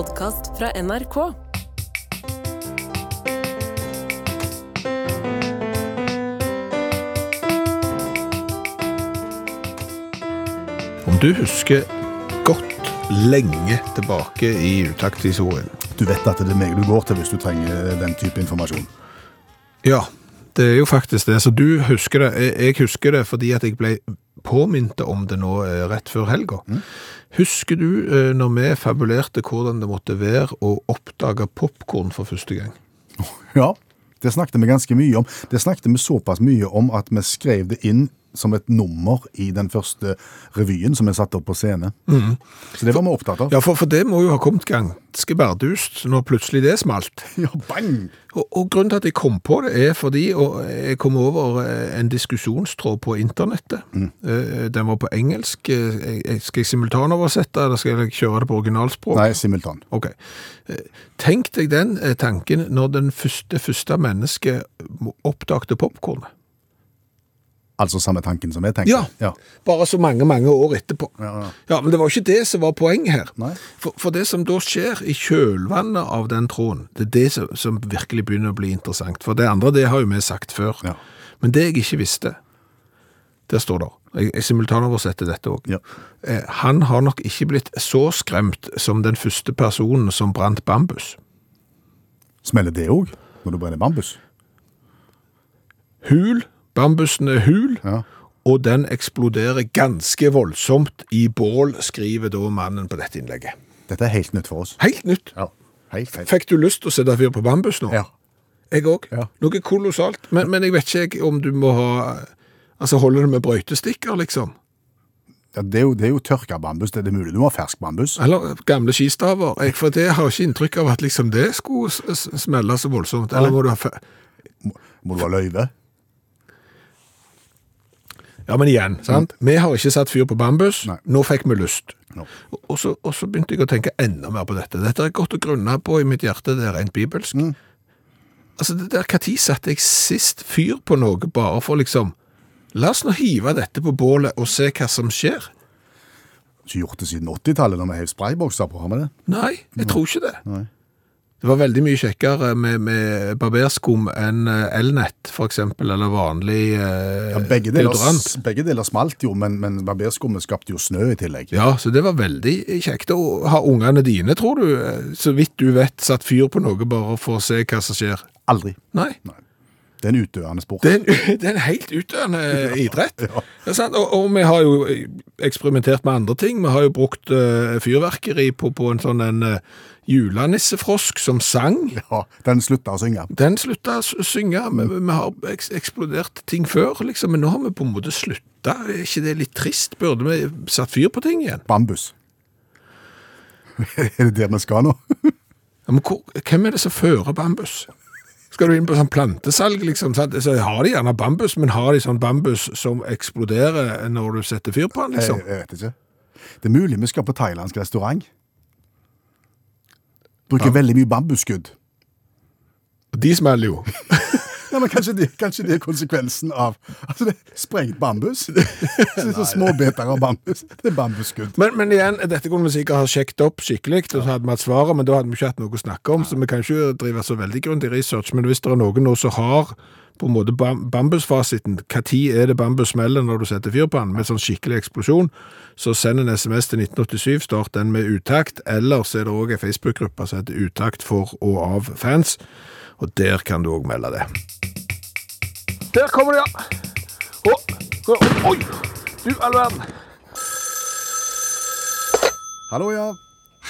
podkast fra NRK. Om du husker godt lenge tilbake i utakthistorien Du vet at det er meg du går til hvis du trenger den type informasjon. Ja, det er jo faktisk det. Så du husker det. Jeg- husker det fordi at jeg ble påminnet om det nå eh, rett før helga. Husker du eh, når vi fabulerte hvordan det måtte være å oppdage popkorn for første gang? Ja, det snakket vi ganske mye om. Det snakket vi såpass mye om at vi skrev det inn som et nummer i den første revyen som er satt opp på scene. Så det var vi opptatt av. Ja, for, for det må jo ha kommet ganske bardust når plutselig det smalt. Ja, bang! Og, og grunnen til at jeg kom på det er fordi jeg kom over eh, en diskusjonstråd på internettet. Mm. Den var på engelsk. Eh, Skal jeg simultanoversette, eller skal jeg kjøre det på originalspråk? Nei, simultan. Ok. Eh, Tenk deg den eh, tanken når den første, første mennesket oppdagte popcornet. Altså samme tanken som jeg tenkte. Ja. ja. Bare så mange, mange år etterpå. Ja, ja. Ja, men det var ikke det som var poenget her. For, for det som da skjer i kjølvannet av den tråden, det er det som, som virkelig begynner å bli interessant. For det andre, det har jo vi sagt før. Ja. Men det jeg ikke visste, der står det, jeg, jeg simultanoversetter dette også, Ja. eh, han har nok ikke blitt så skremt som den første personen som brant bambus. Smeller det òg, når du brenner bambus? Hul, bambusen er hul, Ja. og den eksploderer ganske voldsomt i bål, skriver da mannen på dette innlegget. Dette er helt nytt for oss. Helt nytt. Ja. Helt, helt. Fikk du lyst til å sette fyr på bambus nå? Ja. Jeg òg. Ja. Noe kolossalt. Men, men jeg vet ikke jeg om du må ha Altså, holder det med brøytestikker, liksom? Ja, det, er jo, det er jo tørka bambus. Det er mulig du må ha fersk bambus. Eller gamle skistaver? Jeg, for det har ikke inntrykk av at liksom det skulle s- s- smelle så voldsomt. Eller må du ha fe- Må du ha løyve? Ja, men igjen, sant? Vi har ikke satt fyr på bambus. Nei. Nå fikk vi lyst. No. Og- så, og så begynte jeg å tenke enda mer på dette. Dette er godt å grunne på i mitt hjerte, det er rent bibelsk. Altså, det der, tid satte jeg sist fyr på noe bare for liksom La oss nå hive dette på bålet og se hva som skjer. Ikke gjort det siden 80-tallet, når vi hev spraybokser på. Har vi det? Nei, jeg tror ikke det. Nei. Det var veldig mye kjekkere med, med barberskum enn eh, elnett, eksempel, eller vanlig eh, Ja, begge, deler, deodorant. begge deler smalt jo, men, men barberskummet skapte jo snø i tillegg. Ja, så det var veldig kjekt å ha ungene dine, tror du, eh, så vidt du vet, satt fyr på noe bare for å se hva som skjer. Aldri. Nei, Det er en utdøende sport. det er en, det er en helt utdøende idrett. ja. Og, og vi har jo eksperimentert med andre ting. Vi har jo brukt uh, fyrverkeri på, på en sånn en julenissefrosk som sang. Ja, den slutta å synge. Den slutta å synge. Vi, vi har eks eksplodert ting før, liksom, men nå har vi på en måte slutta. Er ikke det litt trist? Burde vi satt fyr på ting igjen? Bambus. er det der vi skal nå? Ja, men hvor, hvem er det som fører bambus? Skal du inn på sånn plantesalg, liksom? Så har de gjerne bambus, men har de sånn bambus som eksploderer når du setter fyr på den, Jeg, liksom? jeg vet ikke. Det er mulig vi skal på thailandsk restaurant. Bruker veldig mye bambusskudd. De smeller jo. Ja, men kanskje det, kanskje det er konsekvensen av altså det er sprengt bambus? Så så små biter av bambus. Det er bambusskudd. Men, men igjen, dette kunne vi sikkert ha sjekket opp skikkelig, og så hadde vi hatt svaret, men da hadde vi ikke hatt noe å snakke om, så vi kan ikke drive så veldig grundig research. Men hvis det er noen nå som har på en måte bambusfasiten, tid er det bambus smeller når du setter fyr på den, med sånn skikkelig eksplosjon, så send en SMS til 1987, start den med utakt, eller så er det også en Facebook-gruppe som heter Utakt for og av fans, og der kan du også melde det. Der kommer det, ja! Oh, oi! Du, all verden! Hallo, ja.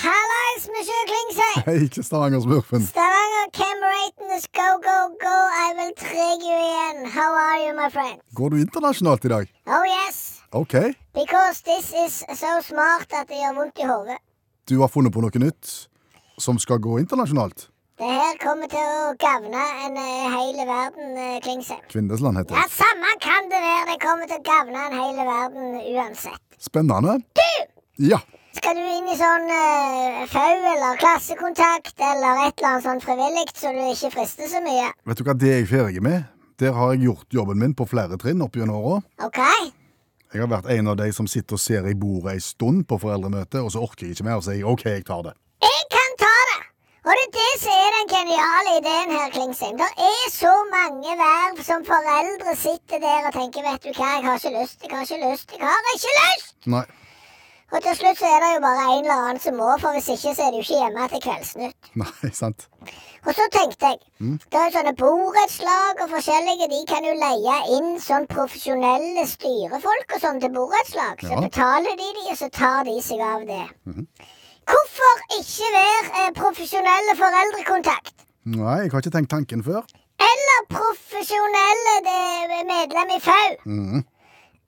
Hallais, monsieur Klingsheim! Hei, ikke Stavanger-smurfen. Stavanger Cameratanes, go, go, go! I will trigger you again. How are you, my friend? Går du internasjonalt i dag? Oh, yes. OK. Because this is so smart at det gjør vondt i hodet. Du har funnet på noe nytt som skal gå internasjonalt. Det her kommer til å gavne en uh, hele verden, uh, Klingsheim. Kvindesland heter Ja, samme kan det være. Det kommer til å gavne en hele verden uansett. Spennende. Du! Ja. Skal du inn i sånn uh, FAU eller klassekontakt eller et eller annet sånn frivillig, så du ikke frister så mye? Vet du hva det er jeg ferdig med? Der har jeg gjort jobben min på flere trinn opp gjennom åra. OK? Jeg har vært en av de som sitter og ser i bordet ei stund på foreldremøte, og så orker jeg ikke mer, og sier OK, jeg tar det. Jeg kan Og det er det som er den geniale ideen her, Klingsheim. Det er så mange verv som foreldre sitter der og tenker vet du hva, jeg har ikke lyst, jeg har ikke lyst, jeg har ikke lyst! Nei. Og til slutt så er det jo bare en eller annen som må, for hvis ikke så er det jo ikke hjemme til Kveldsnytt. Nei, sant. Og så tenkte jeg, det er jo sånne borettslag og forskjellige, de kan jo leie inn sånn profesjonelle styrefolk og sånn til borettslag. Så Ja. betaler de de, og så tar de seg av det. Hvorfor ikke være eh, profesjonelle foreldrekontakt? Nei, jeg har ikke tenkt tanken før. Eller profesjonelle det- medlem i FAU? Mhm.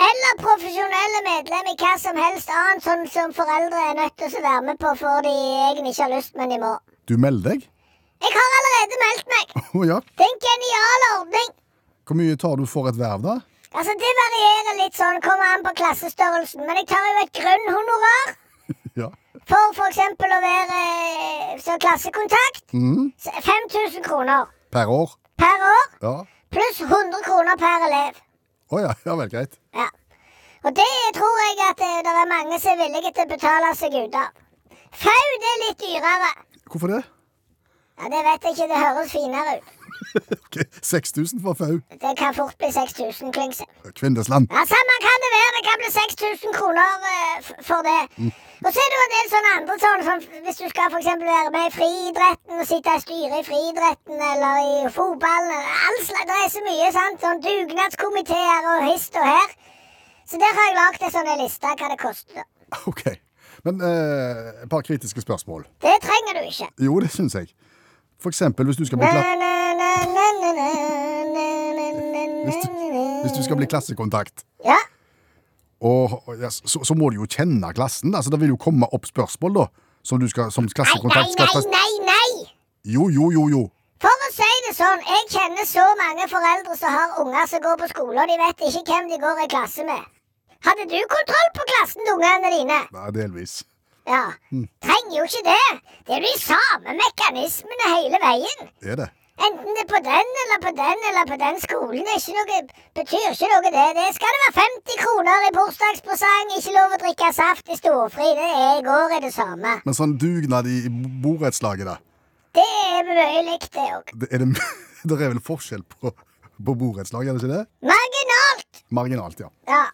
Eller profesjonelle medlem i hva som helst annet, sånn som foreldre er nødt til å være med på for de egentlig ikke har lyst, men de må. Du melder deg? Jeg har allerede meldt meg. Å ja. Det er en genial ordning. Hvor mye tar du for et verv, da? Altså, Det varierer litt sånn, kommer an på klassestørrelsen. Men jeg tar jo et grunnhonorar. For f.eks. å være eh, klassekontakt. Mm. Så 5000 kroner Per år? per år, Ja. pluss 100 kroner per elev. Å ja. Ja vel, greit. Ja. Og det tror jeg at det, det er mange som er villige til å betale seg ut av. FAU det er litt dyrere. Hvorfor det? Ja, Det vet jeg ikke, det høres finere ut. Ok, 6000 for FAU. Det kan fort bli 6000 klingse. Kvindesland. Ja, Samme kan det være. Det kan bli 6000 kroner uh, for det. Og så er det jo en del sånne andre sånn som hvis du skal f.eks. være med i friidretten og sitte i styret i friidretten eller i fotballen eller all slags Det er så mye, sant? Sånn dugnadskomiteer og hist og her. Så der har jeg lagd en sånn liste hva det koster. Ok. Men eh, et par kritiske spørsmål. Det trenger du ikke. Jo, det syns jeg. For eksempel hvis du skal bli klatt... Hvis du skal bli klassekontakt. Ja og, ja, så, så må du jo kjenne klassen. Altså, Det vil jo komme opp spørsmål da, som du skal, som klassekontakt skal nei, nei, nei, nei! Jo, jo, jo, jo. For å si det sånn, jeg kjenner så mange foreldre som har unger som går på skole, og de vet ikke hvem de går i klasse med. Hadde du kontroll på klassen til ungene dine? Nei, delvis. Ja. Trenger jo ikke det. Det er jo de samme mekanismene hele veien. Det Er det? Enten det er på den eller på den eller på den skolen. Ikke noe, betyr ikke noe, det. Det skal det være 50 kroner i bursdagspresang, ikke lov å drikke saft i storfri. Det er i går er det samme. Men sånn dugnad i borettslaget, da? Det er mye likt, det òg. Det er, det, det er vel forskjell på, på borettslag, er det ikke det? Marginalt! Marginalt, ja. Ja.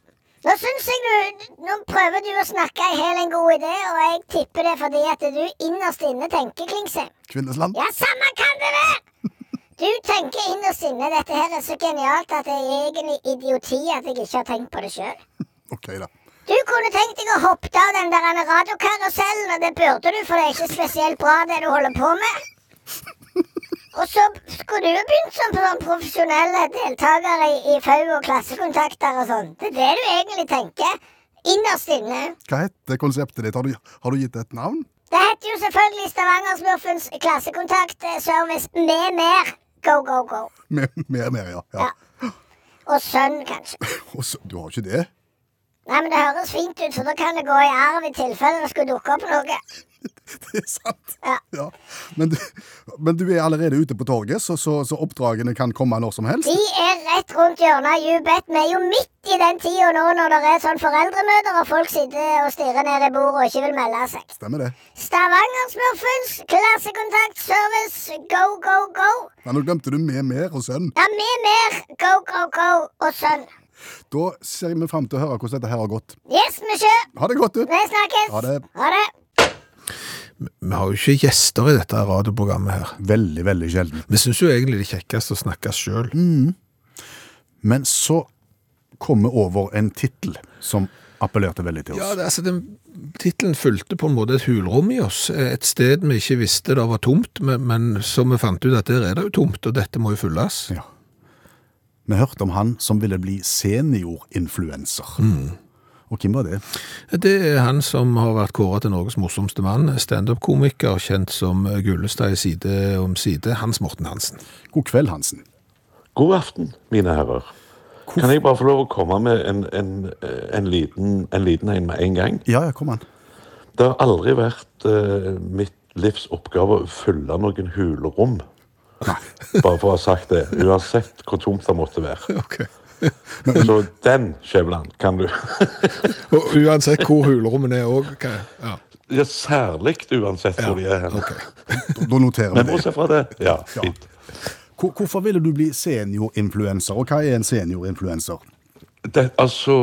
Nå syns jeg du Nå prøver du å snakke i hjel en god idé, og jeg tipper det fordi at du innerst inne tenker, Klingsheim. Kvinnesland? Ja, samme kan det være! Du tenker innerst inne dette her er så genialt at det er egentlig idioti at jeg ikke har tenkt på det sjøl. Ok, da. Du kunne tenkt deg å hoppe av den der radiokarusellen, og det burde du, for det er ikke spesielt bra det du holder på med. Og så skulle du jo begynt som sånn profesjonelle deltakere i, i FAU og klassekontakter og sånn. Det er det du egentlig tenker. Innerst inne. Hva heter konseptet ditt? Har du, har du gitt det et navn? Det heter jo selvfølgelig Stavanger-smurfens klassekontaktservice med mer. Go, go, go. Mer, mer, mer, ja. ja. Ja. Og sønn, kanskje. Og så, du har ikke det? Nei, men det høres fint ut, for da kan det gå i arv i tilfelle det skulle dukke opp noe. Det er sant. Ja. Men, du, men du er allerede ute på torget, så, så, så oppdragene kan komme når som helst? De er rett rundt hjørnet, you bet. Vi er jo midt i den tida nå når det er sånn foreldremøter og folk sitter og stirrer ned i bordet og ikke vil melde seg. Stemmer det. Stavanger-smurfens klassekontaktservice, go, go, go. Ja, nå glemte du med mer og sønn. Ja, med mer go, go, go og sønn. Da ser vi fram til å høre hvordan dette her har gått. Yes, monsieur. Ha det godt, du. Vi snakkes. Ha det. Ha det. Vi har jo ikke gjester i dette radioprogrammet her. Veldig, veldig sjelden. Vi syns jo egentlig det er kjekkest å snakke sjøl. Men så kom vi over en tittel som appellerte veldig til Ja, oss. det, altså, den Tittelen fulgte på en måte et hulrom i oss. Et sted vi ikke visste det var tomt, men, men så vi fant ut at der er det jo tomt, og dette må jo fylles. Ja. Vi hørte om han som ville bli seniorinfluenser. Og hvem var det? Det er han som har vært kåret til Norges morsomste mann, standup-komiker, kjent som Gullestad i Side om side, Hans Morten Hansen. God kveld, Hansen. God aften, mine herrer. Kan jeg bare få lov å komme med en, en, en, liten, en liten en med en gang? Ja, ja, kom an. Det har aldri vært uh, mitt livs oppgave å fylle noen hulerom. Bare for å ha sagt det. Uansett hvor tomt det måtte være. Ok. Så den, Skjæveland, kan du Og uansett hvor hulrommene er òg. Ja. Ja, særlig uansett hvor de er Okay. Da, noterer vi det. Men bortsett fra det, ja, fint. Hvorfor ville du bli seniorinfluenser, og hva er en seniorinfluenser? Det, altså,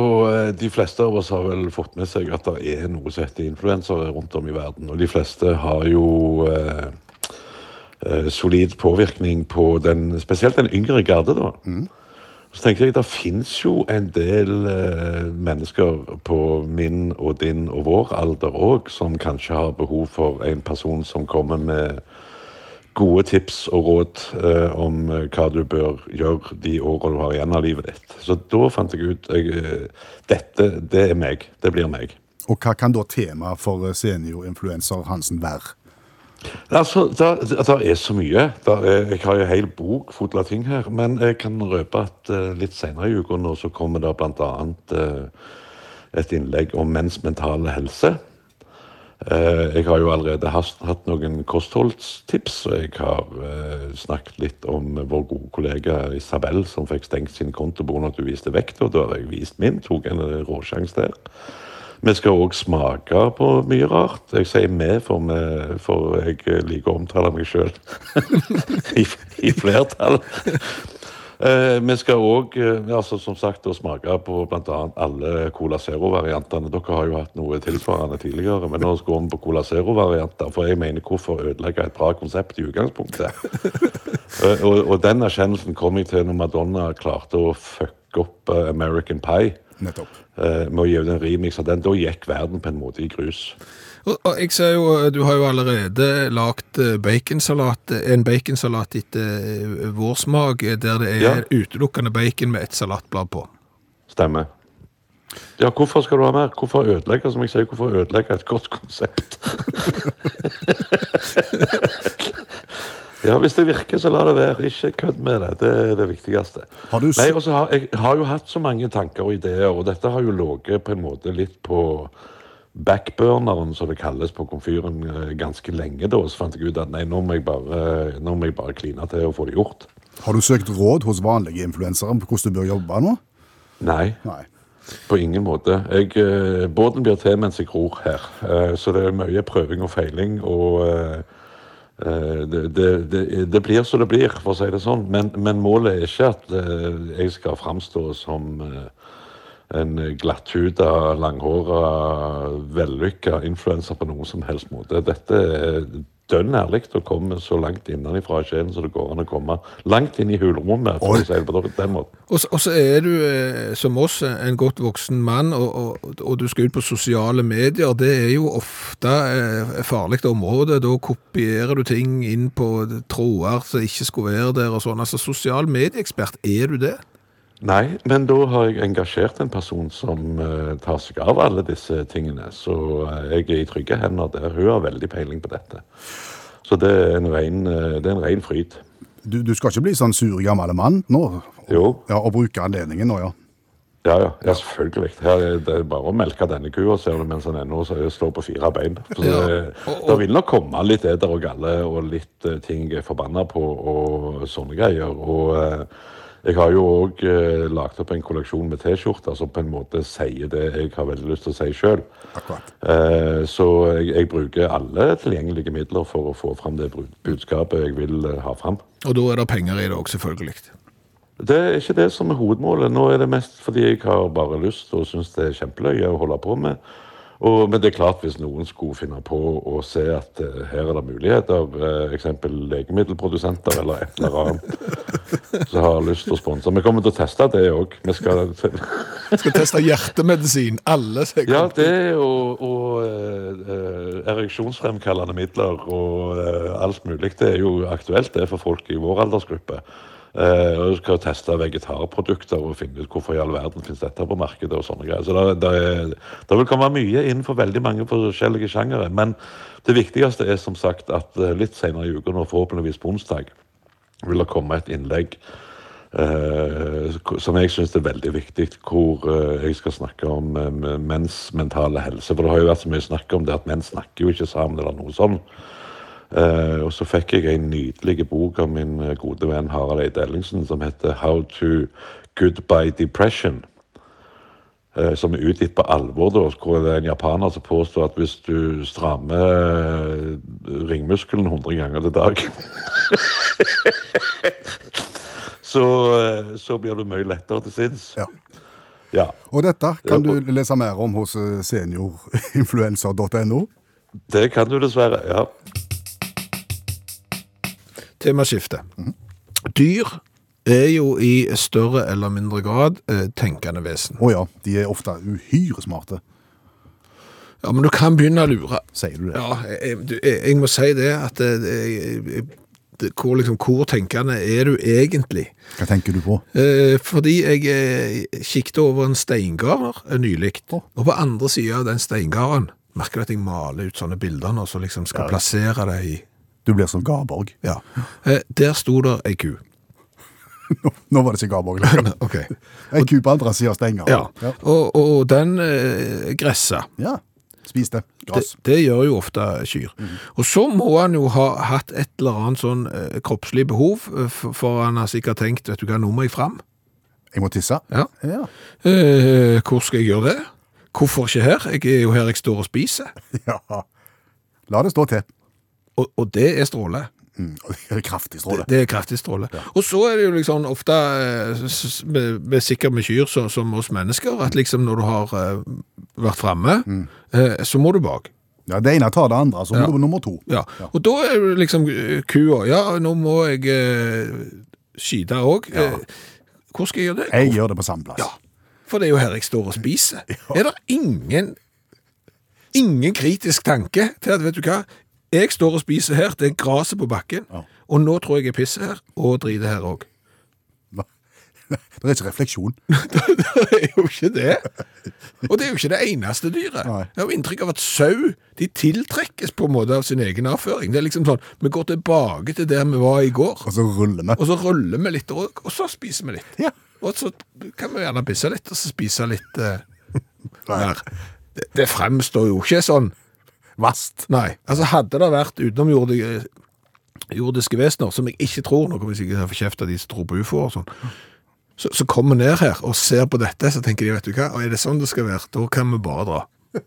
De fleste av oss har vel fått med seg at det er noe som heter influensere rundt om i verden. Og de fleste har jo eh, eh, solid påvirkning på den, spesielt den yngre garde. da. Så tenker jeg, Det fins jo en del eh, mennesker på min og din og vår alder òg som kanskje har behov for en person som kommer med gode tips og råd eh, om eh, hva du bør gjøre de årene du har igjen av livet ditt. Så da fant jeg ut jeg, eh, dette, det er meg. Det blir meg. Og hva kan da temaet for eh, seniorinfluenser Hansen være? Altså, Det er så mye. Er, jeg har jo en hel bok full av ting her. Men jeg kan røpe at uh, litt senere i uka nå så kommer det bl.a. Uh, et innlegg om menns mentale helse. Eh, jeg har jo allerede hatt noen kostholdstips, og jeg har eh, snakket litt om vår gode kollega Isabel, som fikk stengt sin konto pga. at du viste vekt. og Da har jeg vist min. Tok en eh, råsjanse der. Vi skal òg smake på mye rart. Jeg sier vi, for, for jeg liker å omtale meg sjøl I, i flertall. Eh, vi skal òg altså, som sagt, smake på bl.a. alle Cola Zero-variantene. Dere har jo hatt noe tilsvarende tidligere, men nå går vi på Cola Zero-varianter. For jeg mener, hvorfor ødelegge et bra konsept i utgangspunktet? Eh, og, og den erkjennelsen kom jeg til når Madonna klarte å fucke opp eh, American Pie. Nettopp. eh, med å gi ut en remix av den. Da gikk verden på en måte i grus. Og, og jeg ser jo, eh, Du har jo allerede lagd eh, baconsalat, en baconsalat etter eh, vår smak, eh, der det er Ja. utelukkende bacon med et salatblad på. Stemmer. Ja, hvorfor skal du ha mer? Hvorfor ødelegge som jeg sier, hvorfor ødelegge et godt konsept? ja, hvis det virker, så la det være. Ikke kødd med det. Det er det viktigste. Har du Nei, har, Jeg har jo hatt så mange tanker og ideer, og dette har jo ligget på en måte litt på backburneren, som det kalles på komfyren, eh, ganske lenge. da, Så fant jeg ut at nei, nå må jeg bare, nå må jeg bare kline til å få det gjort. Har du søkt råd hos vanlige influensere om hvordan du bør jobbe nå? Nei. Nei. På ingen måte. Jeg, eh, båten blir til mens jeg ror her. Eh, så det er mye prøving og feiling. Og eh, eh, det, det, det, det blir som det blir, for å si det sånn. Men, men målet er ikke at eh, jeg skal framstå som eh, en glatthuda, langhåra, vellykka influenser på noen som helst måte. Dette er dønn ærlig å komme så langt innenfra sjelen som det går an å komme. Langt inn i hulrommet, for å si det på den måten. Og så, og så er du, eh, som oss, en godt voksen mann, og, og, og du skal ut på sosiale medier. Det er jo ofte eh, farlig område. Da kopierer du ting inn på tråder som ikke skulle være der og sånn. Altså, sosial medieekspert, er du det? Nei, men da har jeg engasjert en person som uh, tar seg av alle disse tingene. Så uh, jeg er i trygge hender der. Hun har veldig peiling på dette. Så det er en ren, uh, det er en ren fryd. Du, du skal ikke bli sånn sur gammel mann nå? Jo. Ja, Og bruke anledningen nå, ja. Ja, ja, ja selvfølgelig. Her er det er bare å melke denne kua ser du, mens den ennå står på fire bein. Så Ja, det, og- og- det vil nok komme litt eder og galle og litt eh, ting jeg er forbanna på og sånne greier. Og eh, jeg har jo òg eh, lagt opp en kolleksjon med T-skjorter som på en måte sier det jeg har veldig lyst til å si sjøl. Eh, så jeg, jeg bruker alle tilgjengelige midler for å få fram det budskapet jeg vil eh, ha fram. Og da er det penger i det òg, selvfølgelig. Det er ikke det som er hovedmålet. Nå er det mest fordi jeg har bare lyst og syns det er kjempeløye å holde på med. Og, men det er klart hvis noen skulle finne på å se at uh, her er det muligheter, uh, eksempel legemiddelprodusenter eller et eller annet, som har lyst til å sponse. Vi kommer til å teste det òg. Vi skal Skal teste hjertemedisin, alle som er Ja, det og, og uh, ereksjonsfremkallende midler og eh, alt mulig. Det er jo aktuelt det for folk i vår aldersgruppe. Eh, og du skal teste vegetarprodukter og finne ut hvorfor i all verden finnes dette på markedet. og sånne greier. Så det, det, det vil komme mye innenfor veldig mange forskjellige sjangere. Men det viktigste er som sagt at eh, litt senere i uka, forhåpentligvis på onsdag, vil det komme et innlegg Uh, som jeg syns er veldig viktig, hvor uh, jeg skal snakke om uh, menns mentale helse. For det har jo vært så mye snakk om det at menn snakker jo ikke sammen, eller noe sånt. Eh, og så fikk jeg en nydelig bok av min eh, gode venn Harald Eide Ellingsen som heter How to Goodbye Depression. eh, Som er utgitt på alvor, da, hvor det er en japaner som påstår at hvis du strammer ringmuskelen 100 ganger til dag så, så blir du mye lettere til sinns. Ja. Ja. Og dette kan du lese mer om hos seniorinfluenser.no. Det kan du dessverre. ja. Temaskifte. Dyr er jo i større eller mindre grad eh, tenkende vesen. Å ja, de er ofte uhyre smarte, Ja, men du kan begynne å lure. sier du det? Ja, jeg, jeg, jeg må si det at jeg, det, det, hvor, liksom, hvor tenkende er du egentlig? Hva tenker du på? Eh, fordi jeg eh, kikket over en steingard eh, nylig, oh. og på andre siden av den steingarden merker du at jeg maler ut sånne bilder nå, så liksom skal plassere det i... Du blir som Garborg. Ja. Eh, der sto der ei ku. Nå, nå var det ikke Garborg lenger. okay. En ku på andre siden av stenger. Ja, ja. og, og den eh, gressa. Ja. Spis det. Det, Gress. det gjør jo ofte kyr. Og så må han jo ha hatt et eller annet sånn eh, kroppslig behov, eh, for han har sikkert tenkt, vet du hva, nå må jeg fram. Jeg må tisse. Ja. Ja. Eh, hvor skal jeg gjøre det? Hvorfor ikke her? Jeg er jo her jeg står og spiser. ja. La det stå til. Og, og det er stråle. Mm. Det er kraftig stråle. det er kraftig stråle. Og så er det jo liksom ofte, eh, med, med sikkert med kyr så, som oss mennesker, at liksom når du har eh, vært fremme, eh, så må du bak. Ja, Det ene tar det andre, så må Ja. du nummer to. Ja, og da er det liksom kua, ja, nå må jeg eh, skyte også. Eh, hvor skal jeg gjøre det? Jeg gjør det på samme plass. Ja, for det er jo her jeg står og spiser. Er det ingen, ingen kritisk tanke til at, vet du hva, jeg står og spiser her, det er gresset på bakken, Ja. og nå tror jeg jeg pisser her, og driter her også. Det er ikke refleksjon. det er jo ikke det. Og det er jo ikke det eneste dyret. Nei. Jeg har jo inntrykk av at sau, de tiltrekkes på en måte av sin egen avføring. Det er liksom sånn, vi går tilbake til der vi var i går, Og så ruller vi. og så ruller vi litt, og, og så spiser vi litt. Ja. Og så kan vi gjerne pisse litt, og så spise litt eh, Nei. mer. Det, det fremstår jo ikke sånn. Vast. Nei, altså hadde det vært utenomjordiske jordiske vesener, som jeg ikke tror, nå kommer jeg sikkert til å få kjeft av de som tror på UFO og sånn, så, så kommer ned her og ser på dette, så tenker de, vet du hva, og er det sånn det skal være, da kan vi bare dra.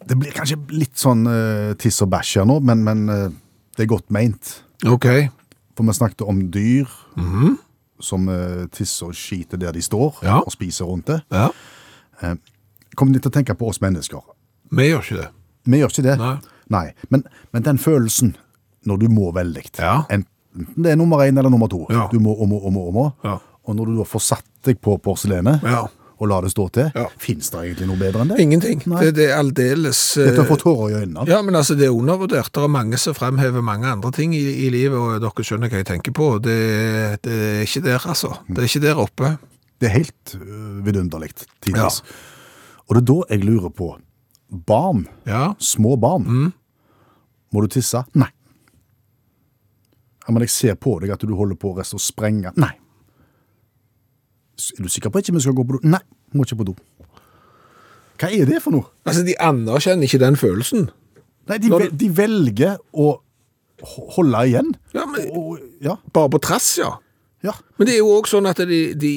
Det blir kanskje litt sånn uh, tiss og bæsj her nå, men, men uh, det er godt meint. Ok. For vi snakket om dyr som uh, tisser og skiter der de står, Ja. og spiser rundt det. Ja. Kom litt til å tenke på oss mennesker. Vi gjør ikke det. Vi gjør ikke det. Nei. Men, men den følelsen når du må veldig, Ja. enten det er nummer én eller nummer to, Ja. du må og må og må, og må. Ja. og når du da får satt deg på porselenet Ja. og la det stå til, Ja. finnes det egentlig noe bedre enn det? Ingenting. Nei. Det, det er aldeles... Dette får tårer i øynene. Ja, men altså, det er undervurdert. Det er mange som fremhever mange andre ting i, i livet, og dere skjønner hva jeg tenker på. Det, det er ikke der, altså. Det er ikke der oppe. Det er helt øh, vidunderlig tidvis. Og det er da jeg lurer på, barn, Ja. små barn, Mm. må du tisse? Nei. Ja, men jeg ser på deg at du holder på å reste og sprenge. Nei. S- Er du sikker på at ikke vi skal gå på do? Nei, må ikke på do. Hva er det for noe? Altså, de anerkjenner ikke den følelsen. Nei, de, Når vel, de velger å ho- holde igjen. Ja, men Og, ja, bare på trass, ja. Ja, Men det er jo også sånn at de, de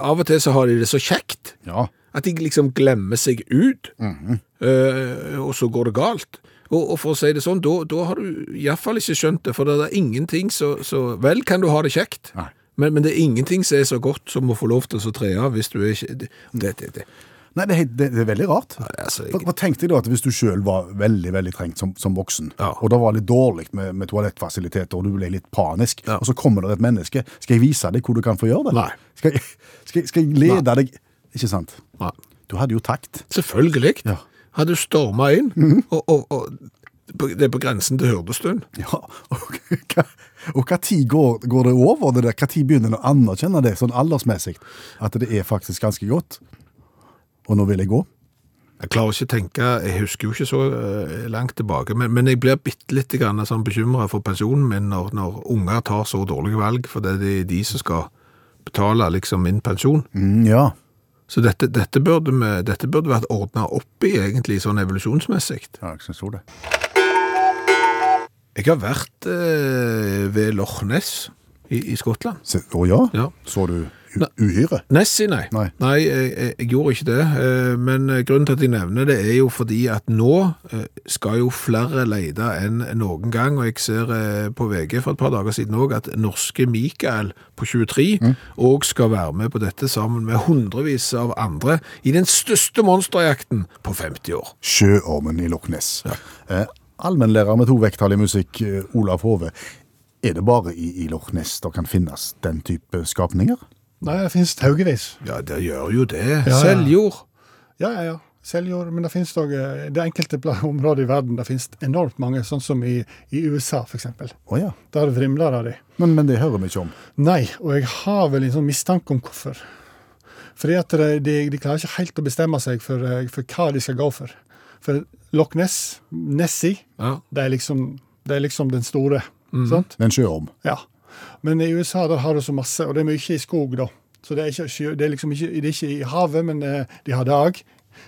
av og til så har de det så kjekt, ja. at de liksom glemmer seg ut, eh, og så går det galt. Og, og for å si det sånn, da, da har du i hvert fall ikke skjønt det, for det er ingenting så, så vel kan du ha det kjekt, Nei. men, men det er ingenting som er så godt som å få lov til å tre av hvis du er ikke... Det, det, det. Nei, det er, det, er veldig rart. altså, jeg- For, for tenk da at hvis du selv var veldig, veldig trengt som, som voksen, Ja. og det var litt dårlig med, med toalettfasiliteter, og du ble litt panisk, Ja. og så kommer det et menneske, skal jeg vise deg hvor du kan få gjøre det? Nei. Skal jeg, skal, jeg- skal jeg lede deg? Ikke sant? Nei. Du hadde jo takt. Selvfølgelig. Ja. Hadde du storma inn, og, og, og det er på grensen til hyrdestund. Ja, og hva, og hva tid går, går det over det der? Hva tid begynner en å anerkjenne det, sånn aldersmessig, at det er faktisk ganske godt? Og nå vil jeg gå? Jeg klarer ikke å tenke, jeg husker jo ikke så eh, langt tilbake, men, men jeg blir bitte litt sånn bekymret for pensjonen min når, når unger tar så dårlige valg, for det er de som skal betale liksom min pensjon. Mm, ja. Så dette, dette, burde, vi, dette burde vært ordnet opp i egentlig sånn evolusjonsmessig. ja, jeg syns jo det. Jeg har vært eh, ved Loch Ness. i, i Skottland. Å Å ja? Ja. Så du. Uhyre? Nessie, nei. Nei. jeg, jeg, jeg gjorde ikke det. eh, Men eh, grunnen til at jeg nevner det, er jo fordi at nå eh, skal jo flere lete enn noen gang. Og jeg ser på VG for et par dager siden òg at norske Mikael på 23 òg skal være med på dette sammen med hundrevis av andre i den største monsterjakten på 50 år. Sjøormen i Loch Ness. Eh, Allmennlærer med to vekttall i musikk, Olav Hove. Er det bare i, i Loch Ness det kan finnes den type skapninger? Nei, det finnes haugevis. Ja, det gjør jo det. ja. Seljord. Ja, ja, ja. Seljord. Men det finnes dog, eh, det enkelte området områder i verden det finnes enormt mange, sånn som i, i USA f.eks. Oh, ja. Der vrimler av de. Men, men det hører vi ikke om. Nei, og jeg har vel en sånn mistanke om hvorfor. Fordi at de, de, de klarer ikke helt å bestemme seg for, eh, for hva de skal gå for. For Loch Ness, Nessie, Ja. det er liksom, det er liksom den store. Mm. Sant? Den en sjøorm. Ja. Men i USA der har du så masse, og det er mye i skog, da. Så det er, ikke, det er liksom ikke, det er ikke i havet, men eh, de har det òg.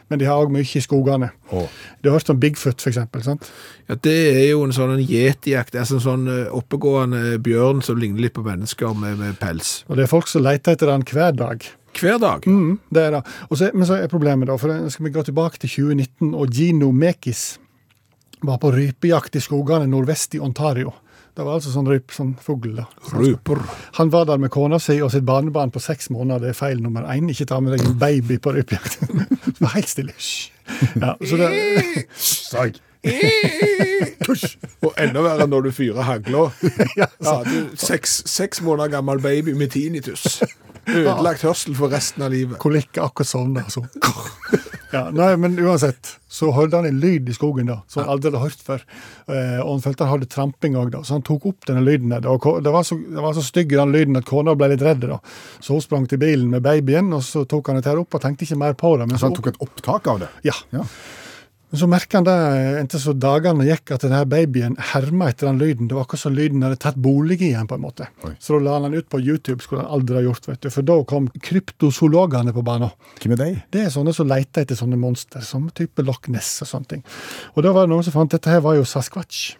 Men de har òg mye i skogene. Oh. Du har hørt om Bigfoot, for eksempel, sant? Ja, Det er jo en sånn yetijakt, altså en sånn eh, oppegående bjørn som ligner litt på mennesker med, med pels. Og det er folk som leter etter den hver dag. Hver dag. Mm, det er det. Og så, men så er problemet, da, for nå skal vi gå tilbake til 2019, og Gino Mekis var på rypejakt i skogene nordvest i Ontario. Det var altså sånn ryp, sånn fugl, da. Ruper. Han var der med kona si og sitt barnebarn på seks måneder. Det er feil nummer én. Ikke ta med deg en baby på rypejakt. Var helt stille. Ja, så det, Og enda verre når du fyrer hagla. Ja, du seks, seks måneder gammel baby med tinnitus. Ødelagt hørsel for resten av livet. kolikk akkurat sånn, altså. Ja, nei, men uansett, så hørte han en lyd i skogen da, som han aldri hadde hørt før. Eh, og han følte han hadde tramping òg, så han tok opp denne lyden. der, Og det var så, det var så stygg den lyden at kona ble litt redd. da. Så hun sprang til bilen med babyen, og så tok han dette opp og tenkte ikke mer på det. Men Så så, han tok et opptak av det? ja. Ja. Men så merka han det inntil så dagene gikk, at denne babyen herma etter den lyden. Det var akkurat som lyden hadde tatt bolig i han på en måte. Oi. Så da la han den ut på YouTube, skulle han aldri ha gjort, vet du. For da kom kryptozoologene på banen. Hvem er de? Det er sånne som leter etter sånne monster, som type Loch Ness og sånne ting. Og da var det noen som fant dette her var jo Sasquatch.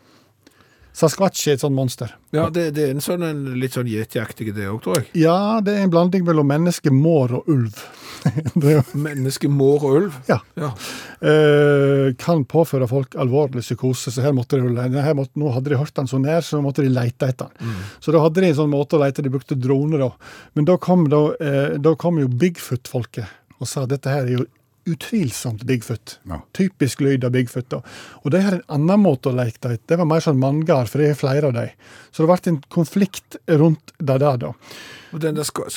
Sasquatch er et sånt monster. Ja, det, det er en sånn en litt sånn yetiaktig det òg, tror jeg. Ja, det er en blanding mellom menneske, mår og ulv. Menneske, mår og ulv. ja. Ja. Eh, kan påføre folk alvorlig psykose, så her måtte de, her måtte, nå hadde de hørt den så nær, så måtte de lete etter den. Så da hadde de en sånn måte å lete, de brukte droner da. Men da kom, da, eh, da kom jo Bigfoot-folket og sa dette her er jo utvilsomt Bigfoot. Ja. Typisk lyd av Bigfoot. da. Og de har en annen måte å leke det Det var mer sånn manngard, for det er flere av dem. Så det ble en konflikt rundt det der, da. Og den der skal,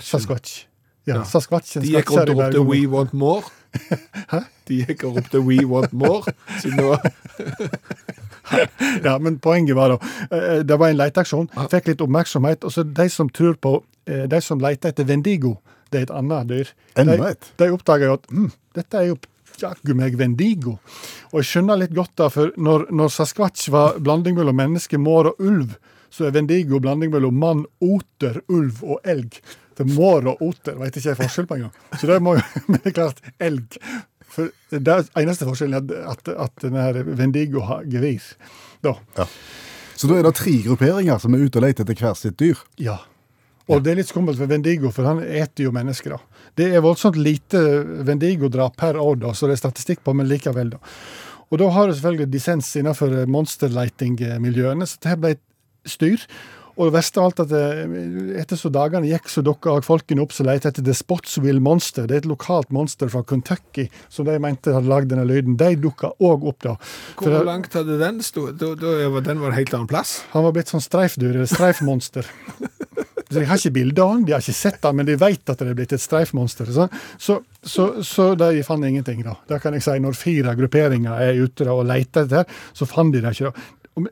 Sasquatch. Ja, Ja. Sasquatchen De gikk rundt og ropte 'We want more'. Hæ? De gikk og ropte 'We want more'. Siden det var Ja, men poenget var da eh, Det var en leteaksjon, fikk litt oppmerksomhet. Og så de som tror på eh, De som leter etter Vendigo, det er et annet dyr. Enda de, et? De oppdager jo at mm, dette er jo jaggu meg Vendigo. Og jeg skjønner litt godt da, for når, når Sasquatch var blanding mellom menneske, mår og ulv, så er Vendigo blanding mellom mann, oter, ulv og elg. For mår og oter vet ikke jeg forskjell på engang. Så det må jo Men det er klart, elg. For det er eneste forskjellen er at, at, at Vendigo har gevir. Da. Så da er det tre grupperinger som er ute og leter etter hver sitt dyr? Ja. Og det er litt skummelt for Vendigo, for han eter jo mennesker. da. Det er voldsomt lite Vendigo-drap per år, da, så det er statistikk på, men likevel, da. Og da har du selvfølgelig dissens innenfor monsterlighting-miljøene, så det her ble et styr. Og det verste av alt at eh, etter så dagene gikk, så dukka folkene opp som lette etter The Spotsville Monster. Det er et lokalt monster fra Kentucky som de mente hadde lagd denne lyden. De dukka òg opp, da. Hvor For, langt hadde den stått? Da, da den var en helt annen plass. Han var blitt sånn streifdyr, eller streifmonster. Så De har ikke bilde av han, de har ikke sett han, men de vet at det er blitt et streifmonster. Så, så, så, så de fant ingenting, da. Det kan jeg si. Når fire grupperinger er ute da, og leter etter så fant de det ikke. da.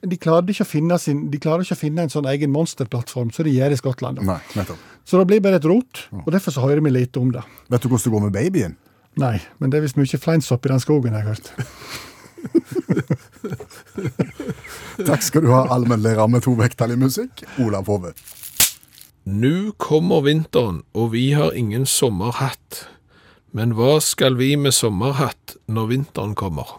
De klarer ikke å finne, sin, de klarer ikke å finne en sånn egen monsterplattform, som de gjør i Skottland. Da. Nei, nettopp. Så det blir bare et rot, og derfor så hører vi lite om det. Vet du hvordan det går med babyen? Nei, men det er visst mye fleinsopp i den skogen, jeg har hørt. Takk skal du ha, allmennlærer med to vekttall i musikk, Olav Hove. Nå kommer vinteren, og vi har ingen sommerhatt. Men hva skal vi med sommerhatt når vinteren kommer?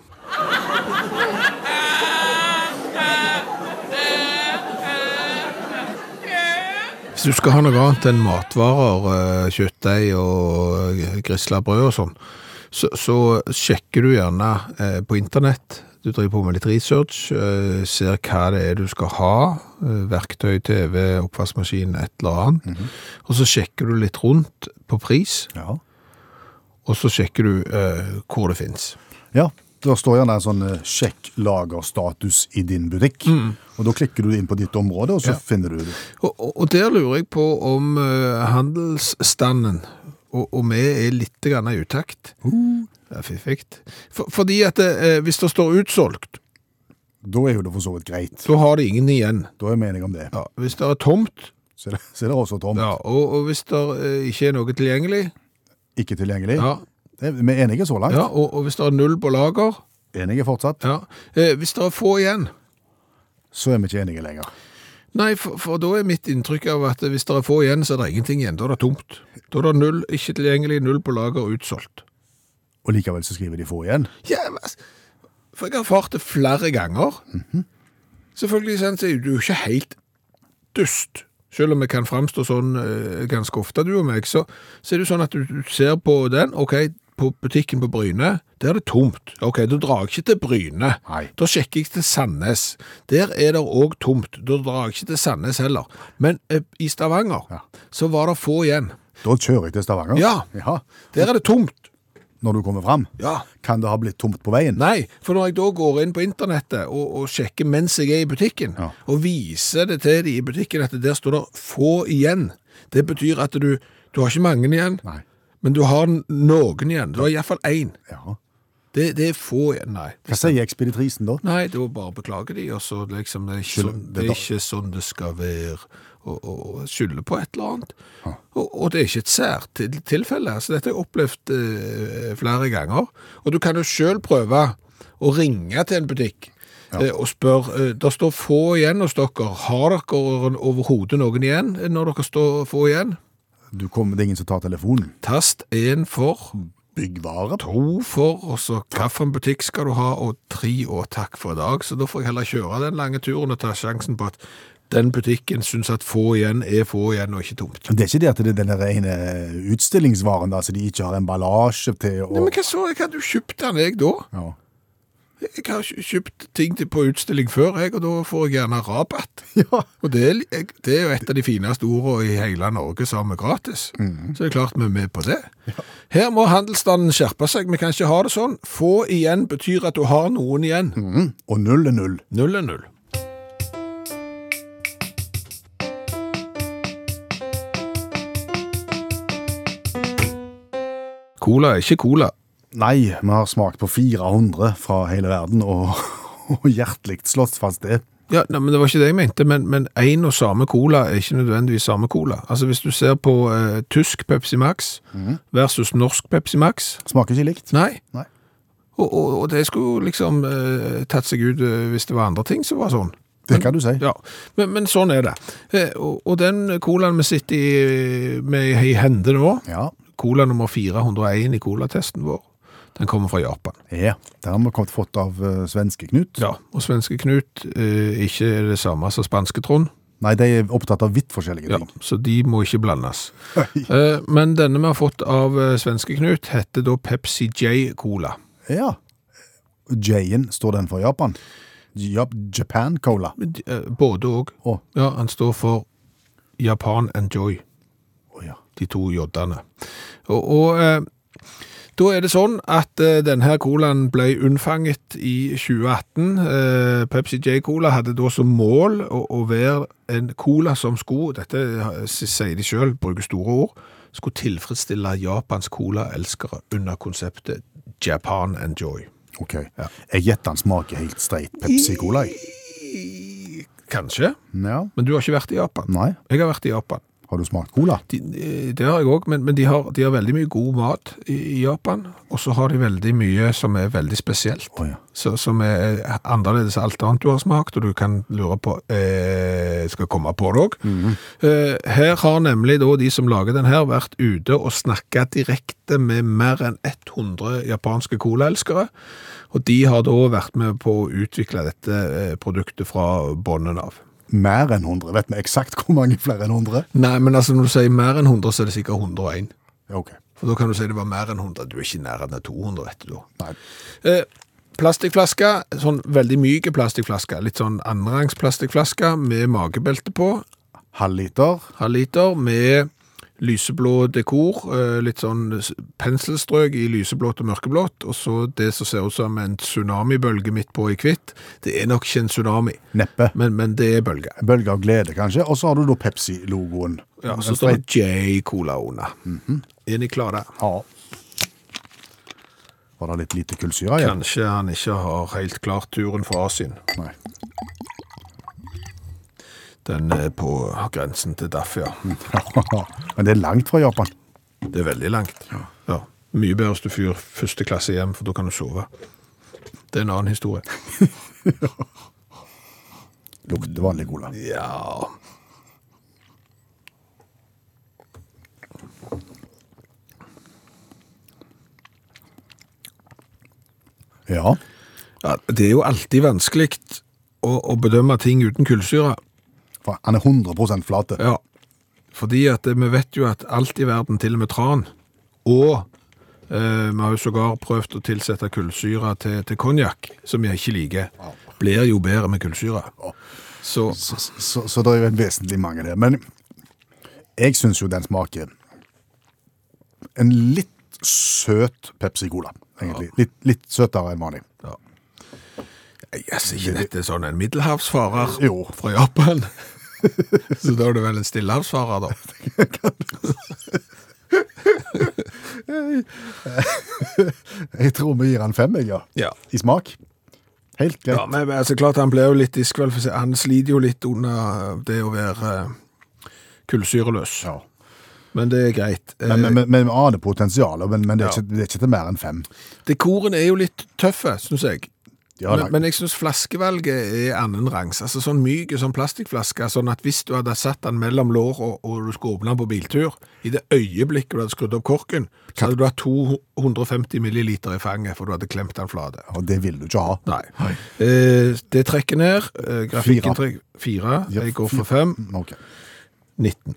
Hvis du skal ha noe annet enn matvarer, eh, kjøttdeig og eh, grisla brød og sånn, så, så sjekker du gjerne eh, på internett. Du driver på med litt research, eh, ser hva det er du skal ha. eh, Verktøy, TV, oppvaskmaskin, et eller annet. Og så sjekker du litt rundt på pris, Ja. og så sjekker du eh, hvor det finnes. ja. Da står gjerne en sånn eh, sjekk lagerstatus i din butikk. Og da klikker du inn på ditt område, og så Ja. finner du det. Og, og, der lurer jeg på om uh, handelsstanden og, og vi er litt i utakt. Det er Fiffig. For, fordi at eh, hvis det står utsolgt, Da er jo det for så vidt greit. så har det ingen igjen. Da er vi enige om det. Ja, hvis det er tomt, Så er det, så er det også tomt. ja, og, og hvis det eh, ikke er noe tilgjengelig, Ikke tilgjengelig. ja, Det- Vi er enige så langt. ja, og, og hvis det er null på lager, Enige fortsatt. ja, eh, hvis det er få igjen, Så er vi ikke enige lenger. Nei, for, for da er mitt inntrykk av at hvis det er få igjen, så er det ingenting igjen. Da er det tomt. Da er det null, ikke tilgjengelig, null på lager, utsolgt. Og likevel så skriver de få igjen. Ja, altså, for jeg har erfart det flere ganger. Selvfølgelig sånn, så er du ikke helt dust. Selv om jeg kan fremstå sånn eh, ganske ofte, du og meg, så, så er det sånn at du, du ser på den, ok, på butikken på Bryne, der er det tomt. Ok, da drar jeg ikke til Bryne. Nei. Da sjekker jeg til Sandnes. Der er det òg tomt. Da drar jeg ikke til Sandnes heller. Men eh, i Stavanger Ja. så var det få igjen. Da kjører jeg til Stavanger. Ja. ja. Der er det tomt. Når du kommer fram. Ja. Kan det ha blitt tomt på veien? Nei, for når jeg da går inn på internettet og, og sjekker mens jeg er i butikken, Ja. og viser det til de i butikken at der står det få igjen, det betyr at du, du har ikke mange igjen, Nei. men du har noen igjen. Du har iallfall én. Ja. Det, det er få igjen. Nei. Hva sier ekspeditrisen da? Nei, det var bare beklage de, og så liksom Det er ikke, sånn, det det er ikke sånn det skal være, og, og, skylder på et eller annet. Og, og det er ikke et sært til, tilfelle. Altså, dette har jeg opplevd eh, flere ganger. Og du kan jo sjøl prøve å ringe til en butikk eh, og spørre eh, Det står få igjen hos dere. Har dere overhodet noen igjen når dere står få igjen? Du kommer, det er ingen som tar telefonen. Tast én for, Byggvare? to for, og så hvilken butikk skal du ha, og tre og takk for i dag. Så da får jeg heller kjøre den lange turen og ta sjansen på at den butikken syns at få igjen er få igjen, og ikke tomt. Det er ikke det at det er den rene utstillingsvaren, da, så de ikke har emballasje til å Nei, men hva så? Jeg hadde jo kjøpt den, jeg, da. ja. Jeg har kjøpt ting på utstilling før, jeg, og da får jeg gjerne rabatt. ja. Og det er, det er jo et av de fineste ordene i hele Norge som er gratis. Så det er klart vi er med på det. Her må handelsstanden skjerpe seg. Vi kan ikke ha det sånn. Få igjen betyr at du har noen igjen. Mm. Og null er null. Null er null. Cola er ikke cola. Nei, vi har smakt på 400 fra hele verden, og, og hjertelig slått fast det. Ja, nei, men Det var ikke det jeg mente, men, men en og samme cola er ikke nødvendigvis samme cola. Altså Hvis du ser på eh, tysk Pepsi Max versus norsk Pepsi Max Smaker ikke likt. Nei. Nei. Og, og, og det skulle liksom eh, tatt seg ut eh, hvis det var andre ting som var sånn. Det kan du si. Ja, men, men sånn er det. Eh, og, og den colaen vi sitter i, med i hende nå, Ja. Cola nummer 401 i colatesten vår, den kommer fra Japan. ja. Det har vi fått av uh, svenske Knut. Ja, og svenske Knut uh, ikke er det samme som spanske Trond. Nei, de er opptatt av vidt forskjellige Ja, så de må ikke blandes. uh, men denne vi har fått av uh, svenske Knut heter da Pepsi J Cola. Ja. J-en, står den for Japan? Japan Cola. Både og. Oh. Ja, han står for Japan Enjoy. Oh, ja. de to J-ene. Og, og eh, da er det sånn at eh, denne colaen ble unnfanget i 2018. Eh, Pepsi J-Cola hadde da som mål å, å være en cola som skulle, dette eh, sier de selv, bruker store ord, skulle tilfredsstille Japans cola-elskere under konseptet Japan Enjoy. Ok. Jeg gjetter han smaker helt streit Pepsi Cola. Kanskje, Ja. men du har ikke vært i Japan. Nei. Jeg har vært i Japan. Har du smakt cola? De, eh, det har jeg òg, men, men de, har, de har veldig mye god mat i, i Japan. Og så har de veldig mye som er veldig spesielt. Oh, ja. Så, som er annerledes enn alt annet du har smakt, og du kan lure på eh, Skal komme på det òg? eh, her har nemlig da de som lager den her, vært ute og snakka direkte med mer enn 100 japanske colaelskere. Og de har da vært med på å utvikle dette eh, produktet fra bånden av. mer enn 100. Vet vi eksakt hvor mange flere enn 100? Nei, men altså når du sier mer enn 100, så er det sikkert 101. Ja, ok. For da kan du si det var mer enn 100. Du er ikke i nærheten av 200, vet du. Nei. Eh, plastikkflaske, sånn veldig myke plastikkflaske. Litt sånn annenrangs plastikkflaske med magebelte på. Halv liter. Halv liter med lyseblå dekor, eh, litt sånn penselstrøk i lyseblått og mørkeblått, og så det som ser ut som en tsunamibølge midt på i hvitt. Det er nok ikke en tsunami, Neppe. men, men det er bølge. Bølge av glede, kanskje. Og så har du da Pepsi-logoen. Ja, så står det J-Cola under. Er ni klare? Ja. Var det litt lite kullsyre igjen? Kanskje han ikke har helt klart turen fra Asien. Nei. Den er på grensen til Daff, ja. Men det er langt fra Japan. Det er veldig langt. Ja. Mye bedre hvis du fyrer første klasse hjem, for da kan du sove. Det er en annen historie. Lukter vanlig cola. Ja Ja. Ja, Det er jo alltid vanskelig å, å bedømme ting uten kullsyre. For han er 100% flate. Ja. Fordi at vi vet jo at alt i verden, til og med tran, og eh, vi har jo sågar prøvd å tilsette kullsyre til, til konjakk, som jeg ikke liker, blir jo bedre med kullsyre. Så Så, så, så det er jo en vesentlig mangel her. Men jeg syns jo den smaker en litt søt Pepsi-Cola, egentlig. Litt, litt søtere enn vanlig. jeg ser ikke dette sånn en middelhavsfarer Jo. fra Japan. Så da er det vel en stillehavsfarer, da. Jeg tror vi gir han fem, jeg, ja. Ja. I smak. Helt greit. Ja, men altså, klart han ble jo litt diskvalifisert. Han sliter jo litt under det å være eh, kullsyreløs. Ja. Men det er greit. Men, men, men, men vi aner potensialet, men, men det, er Ja. ikke, det er ikke til mer enn fem. Dekoren er jo litt tøffe, synes jeg. Ja, men, men jeg synes flaskevalget er annenrangs. Altså sånn myk sånn plastikkflaske, sånn at hvis du hadde satt den mellom lår og, og du skulle åpne den på biltur, i det øyeblikket du hadde skrudd opp korken, så hadde du hatt 250 milliliter i fanget, for du hadde klemt den flate. Og det vil du ikke ha. Nei. Eh, det trekker ned. Eh, grafikken Fire. trekker fire. Ja, Jeg går for fem. Okay. 19.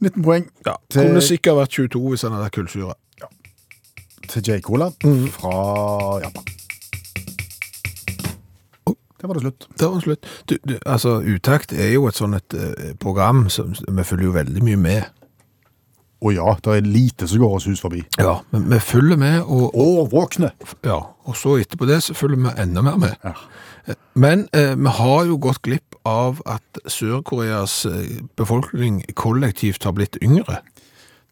19 poeng Ja, til, Kunne sikkert vært 22 hvis han hadde hatt kullsyre. til J-Cola Mm. fra Japan. Det var det slutt. Det var slutt. Du, du, altså, Utakt er jo et sånn et eh, program som vi følger jo veldig mye med. Og ja, det er lite som går oss hus forbi. Ja, men vi følger med, og, Årvåkne! ja, og så etterpå det så følger vi enda mer med. Ja. Eh, Men eh, vi har jo gått glipp av at Sør-Koreas eh, befolkning kollektivt har blitt yngre.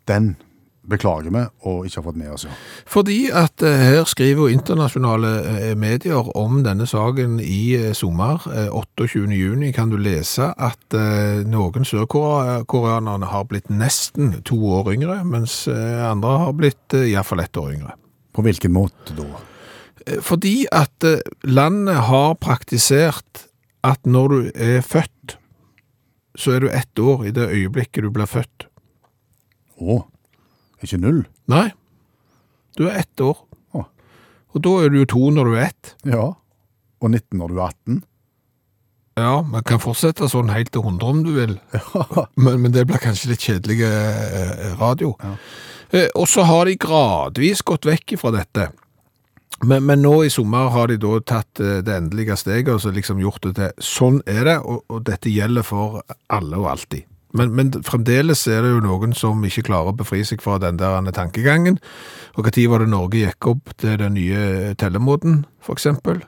Den beklager vi og ikke har fått med oss. Ja. Fordi at eh, her skriver jo internasjonale eh, medier om denne saken i eh, sommer. Eh, 28. juni kan du lese at noen sørkoreanerne har blitt nesten to år yngre, mens andre har blitt eh, i hvert fall ett år yngre. På hvilken måte da? Fordi at landet har praktisert at når du er født, så er du ett år i det øyeblikket du blir født. Å, ikke null? Nei, du er ett år. Å. Og da er du jo to når du er ett. Ja. Og 19 når du er 18? Ja, man kan fortsette sånn helt til 100 om du vil. Men, men det blir kanskje litt kjedelig eh, radio. Eh, og så har de gradvis gått vekk fra dette. Men, men nå i sommer har de da tatt eh, det endelige steget og så liksom gjort det til sånn er det, og, og dette gjelder for alle og alltid. Men, men fremdeles er det jo noen som ikke klarer å befri seg fra den der tankegangen. Og tid var det Norge gikk opp til den nye tellemåten, eksempel?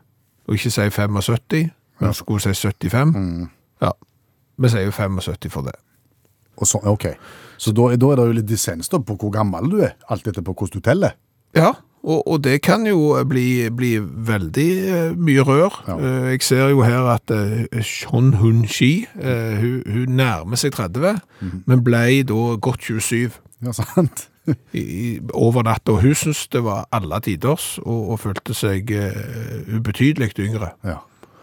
Og ikke si 75, men skulle si 75. Ja, vi sier jo 75 for det. Så, ok. Så da, da er det jo litt dissens på hvor gammel du er, alt etter på hvordan du teller. Ja, og, og det kan jo bli, bli veldig eh, mye rør. Ja. Eh, jeg ser jo her at uh, Shon Hun Shi, eh, hun, hun nærmer seg 30, men ble da godt 27 Ja, sant? i, over natta. Hun syntes det var alle tiders, og, og følte seg uh, ubetydelig yngre. Ja.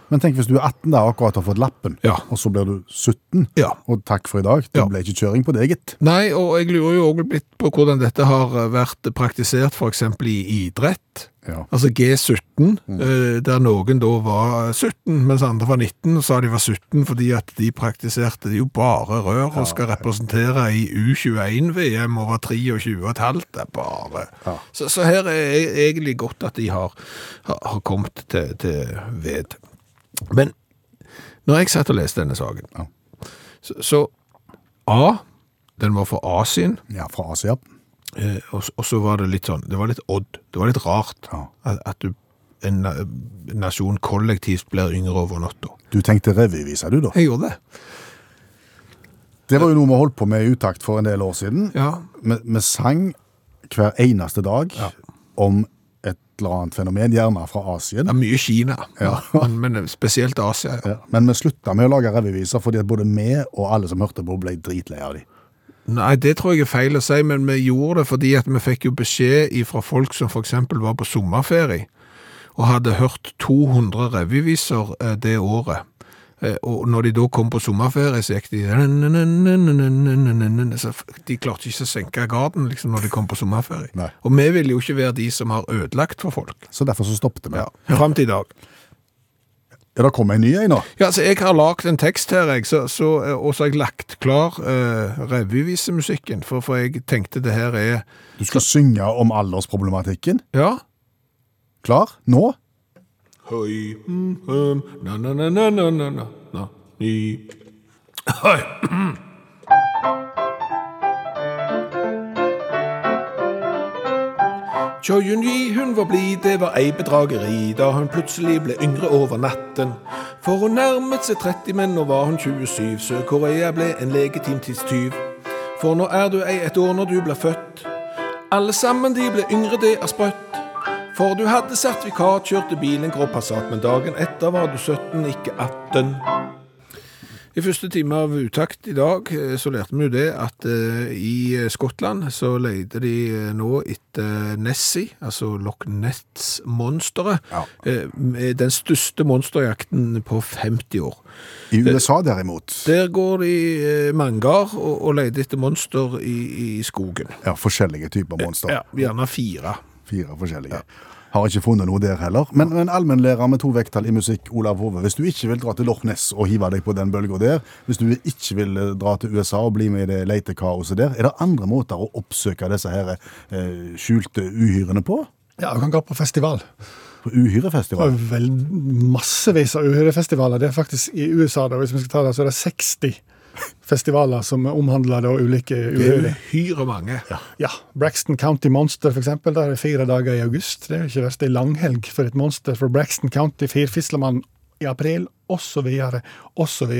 Men tenk hvis du er 18 da, akkurat har fått lappen, Ja. og så blir du 17, Ja. og takk for i dag. Det Ja. ble ikke kjøring på det, gitt. Nei, og jeg lurer jo også litt på hvordan dette har vært praktisert f.eks. i idrett. Ja. Altså G17, mm. der noen da var 17, mens andre var 19, og sa de var 17 fordi at de praktiserte jo bare rør og skal representere i U21-VM over 23 og et halvt. Det er bare... Så, så her er e- egentlig godt at de har, har, har kommet til, til ved. Men når jeg satt og leste denne saken, Ja. så, så A, den var fra Asien, Ja, fra Asia. Eh, og, og så var det litt sånn, det var litt odd, det var litt rart Ja. at, at du, en na- nasjon kollektivt blir yngre over natta. Du tenkte revyvisa, du da? Jeg gjorde det. Det var jo noe vi holdt på med i utakt for en del år siden. Ja. Vi, vi sang hver eneste dag om et eller annet fenomen, gjerne fra Asien. Det er mye Kina, Ja. men, men spesielt Asia. Ja. Ja. Men vi slutta med å lage revyviser fordi at både vi og alle som hørte på, ble dritlei av de. Nei, det tror jeg er feil å si, men vi gjorde det fordi at vi fikk jo beskjed fra folk som eksempel var på sommerferie, og hadde hørt 200 revyviser eh, det året. Eh, Og når de da kom på sommerferie, så gikk de så De klarte ikke å senke garden liksom, når de kom på sommerferie. Nei. Og vi vil jo ikke være de som har ødelagt for folk. Så derfor så stoppet vi. Ja. Fram til i dag. Ja, det kommer en ny en nå. Ja, altså, Jeg har lagd en tekst her, jeg, så, så, og så har jeg lagt klar uh, revyvisemusikken. For, for jeg tenkte det her er Du skal synge om aldersproblematikken. Ja. Klar? Nå? Høy, mm, hum, na, na, na, na, na, na, na, na, ni. Høy. Choi Yun-yi, hun var blid, det var ei bedrageri da hun plutselig ble yngre over natten. For hun nærmet seg 30, men nå var hun 27. Sør-Korea ble en legitim tidstyv. For nå er du ei et år når du blir født. Alle sammen de ble yngre, det er sprøtt. For du hadde sertifikat, kjørte bilen grå Passat, men dagen etter var du 17, ikke 18. I første time av utakt i dag eh, så lærte vi jo det at uh, i Skottland så leide de eh, nå etter Nessie, altså Loch Ness-monsteret. Ja. Uh, den største monsterjakten på 50 år. I USA derimot. Der går de uh, mangar og, og leter etter monster i, i skogen. Ja, forskjellige typer monster. Ja, gjerne fire. Fire forskjellige. Har ikke funnet noe der heller. Men, men allmennlærer med to vekttall i musikk, Olav Hove. Hvis du ikke vil dra til Loch Ness og hive deg på den bølga der, hvis du ikke vil eh, dra til USA og bli med i det letekaoset der, er det andre måter å oppsøke disse her eh, skjulte uhyrene på? Ja, du kan gå på festival. På uhyrefestival? vel massevis av uhyrefestivaler. Det er faktisk i USA, da, hvis vi skal ta det, så er det 60 festivaler som omhandler da ulike Det er uhyre. mange. Ja, Braxton County Monster, eksempel. Der er det fire dager i august. Det er jo ikke verst. Det er langhelg for et monster for Braxton County. Firfislemann i april, osv., osv.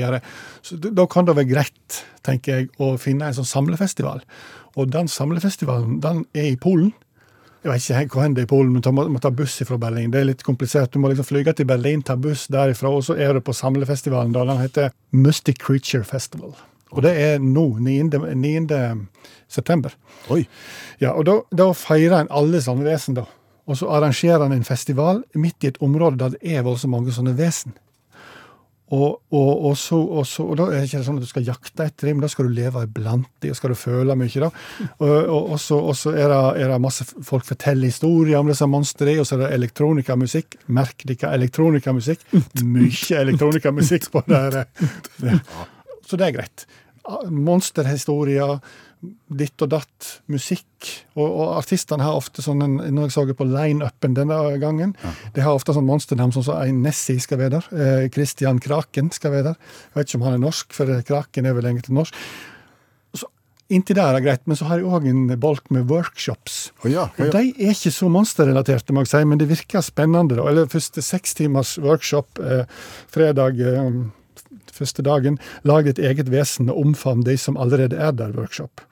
Da kan det være greit, tenker jeg, å finne en sånn samlefestival. Og den samlefestivalen, den er i Polen. Jeg vet ikke hvor hen det er i Polen, men du må, må ta buss fra Berlin. Det er litt komplisert. Du må liksom flyge til Berlin, ta buss derifra, og så er du på samlefestivalen. da. Den heter Mystic Creature Festival. Og det er nå, 9. 9. september. Oi. Ja, og da, da feirer en alle sånne vesen, da. Og så arrangerer en en festival midt i et område der det er voldsomt mange sånne vesen. Og, og, og, så, og, så, og da er det ikke sånn at du skal jakte etter dem, men da skal du leve iblant dem, og skal du føle mye. da. Og, så, så er, det, er det masse folk forteller historier om disse monstrene, og så er det elektronikamusikk. Merk dere elektronikamusikk. Mye elektronikamusikk på det. Så det er greit. Monsterhistorier, ditt og datt, musikk. Og, og artistene har ofte sånn en, Når jeg så på line-upen denne gangen, de har ofte sånn monsternavn som så en Nessie skal være der. Eh, Christian Kraken skal være der. Jeg vet ikke om han er norsk, for Kraken er vel egentlig norsk. Så Inntil der er det greit, men så har jeg òg en bolk med workshops. Oh ja, Og ja, Og de er ikke så monsterrelaterte, må jeg si, men det virker spennende. da. Eller første seks timers workshop eh, fredag eh, første dagen. Lag ditt eget vesen og omfavn de som allerede er der, workshop.